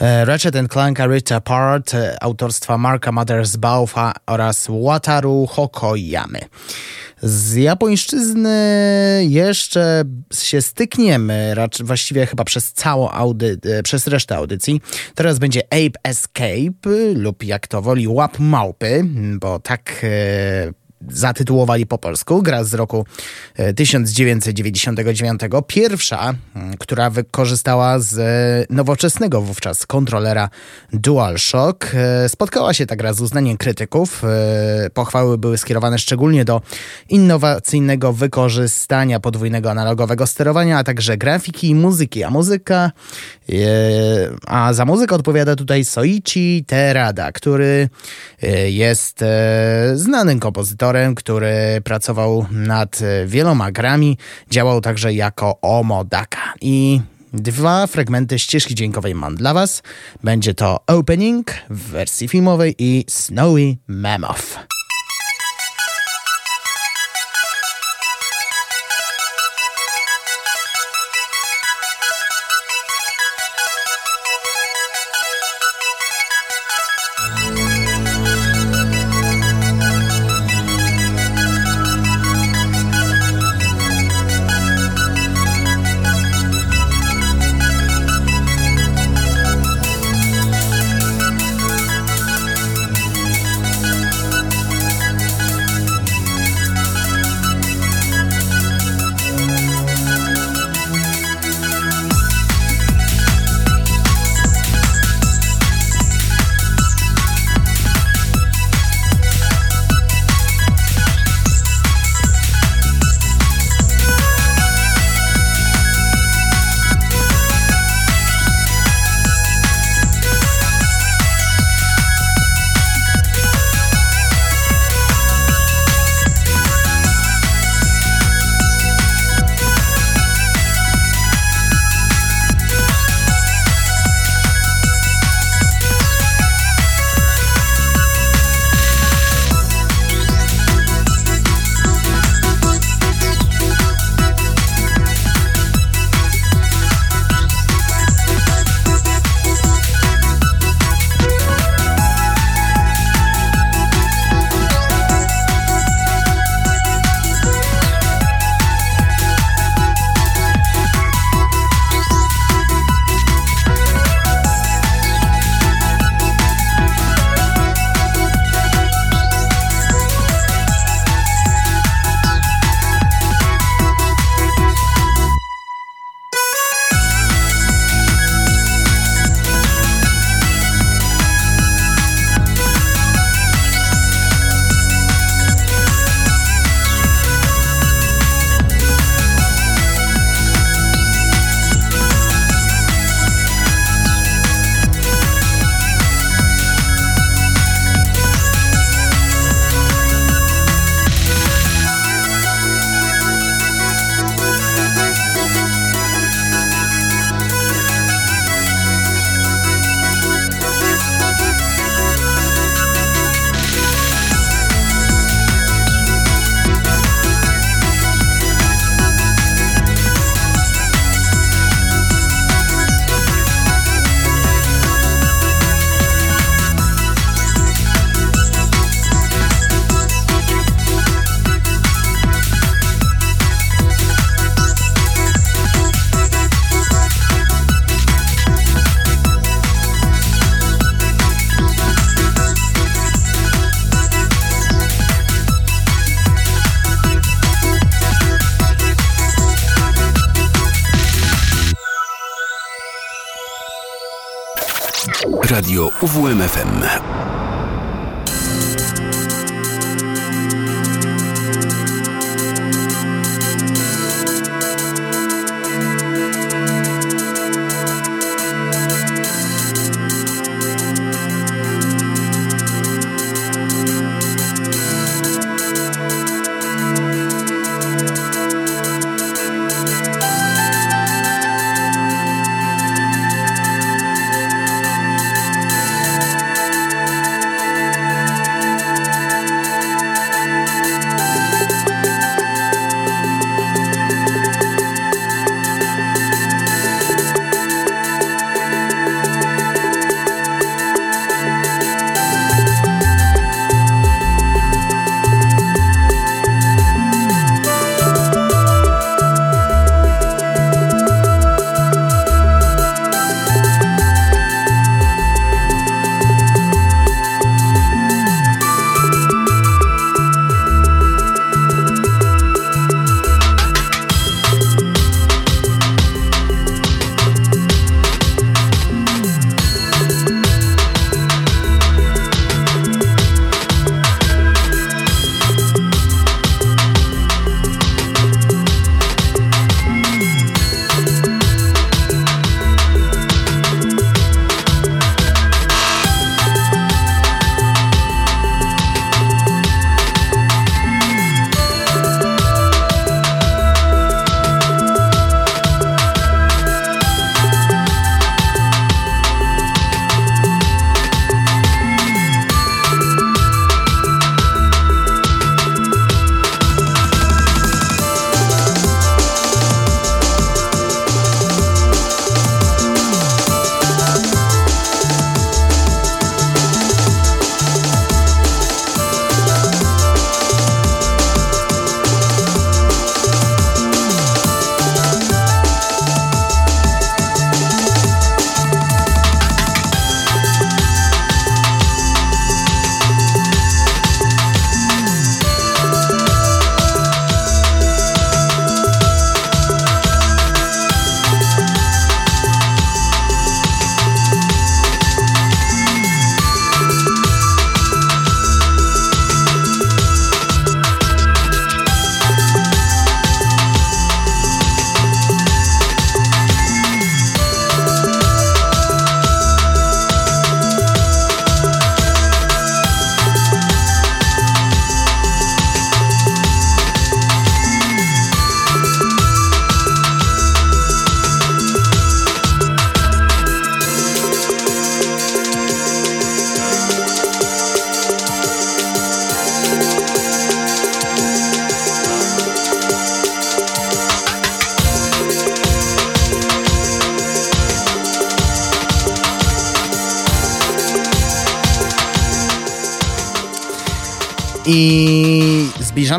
e, Ratchet Clank Rift Apart e, autorstwa Marka Mothers Baufa oraz Wataru Hokoyamy. Z japońszczyzny jeszcze się stykniemy, raczej właściwie chyba przez całą audy- e, przez resztę audycji. Teraz będzie Ape Escape lub jak to woli Łap Małpy, bo tak e, zatytułowali po polsku. Gra z roku 1999. E, Pierwsza, która wykorzystała z nowoczesnego wówczas kontrolera DualShock. E, spotkała się ta gra z uznaniem krytyków. E, pochwały były skierowane szczególnie do innowacyjnego wykorzystania podwójnego analogowego sterowania, a także grafiki i muzyki. A muzyka, a za muzykę odpowiada tutaj Soichi Terada, który jest znanym kompozytorem który pracował nad wieloma grami, działał także jako Omodaka. I dwa fragmenty ścieżki dźwiękowej mam dla Was. Będzie to Opening w wersji filmowej i Snowy Mammoth.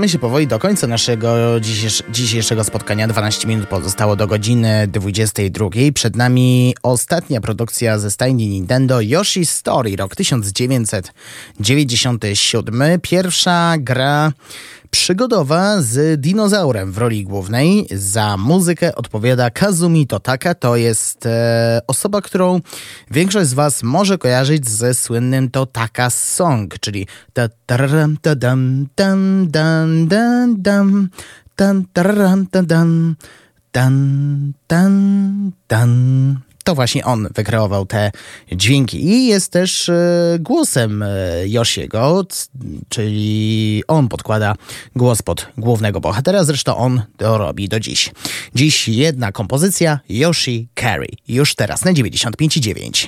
Się powoli do końca naszego dzisiejsz dzisiejszego spotkania. 12 minut pozostało do godziny 22. Przed nami ostatnia produkcja ze stajni Nintendo Yoshi Story, rok 1997. Pierwsza gra przygodowa z dinozaurem w roli głównej. Za muzykę odpowiada Kazumi Totaka. To jest e, osoba, którą większość z Was może kojarzyć ze słynnym Totaka Song, czyli dan dan dan to właśnie on wykreował te dźwięki i jest też e, głosem e, Yoshiego, czyli on podkłada głos pod głównego bohatera, zresztą on to robi do dziś. Dziś jedna kompozycja Yoshi Carry, już teraz na 95,9.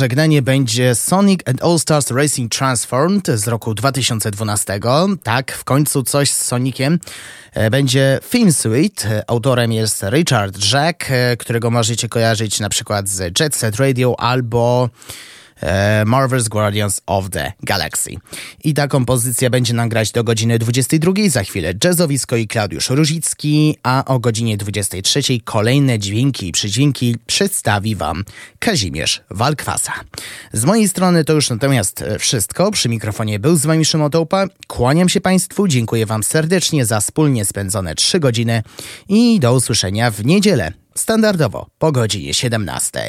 Pożegnanie będzie Sonic and All Stars Racing Transformed z roku 2012. Tak, w końcu coś z Soniciem. E, będzie Film Suite. Autorem jest Richard Jack, e, którego możecie kojarzyć na przykład z Jet Set Radio albo e, Marvel's Guardians of the Galaxy. I ta kompozycja będzie nam grać do godziny 22, za chwilę jazzowisko i Klaudiusz Różicki, a o godzinie 23 kolejne dźwięki i przydźwięki przedstawi Wam Kazimierz Walkwasa. Z mojej strony to już natomiast e, wszystko. Przy mikrofonie był z Wami Szymon Tołpa. Kłaniam się Państwu, dziękuję Wam serdecznie za wspólnie spędzone 3 godziny i do usłyszenia w niedzielę, standardowo po godzinie 17.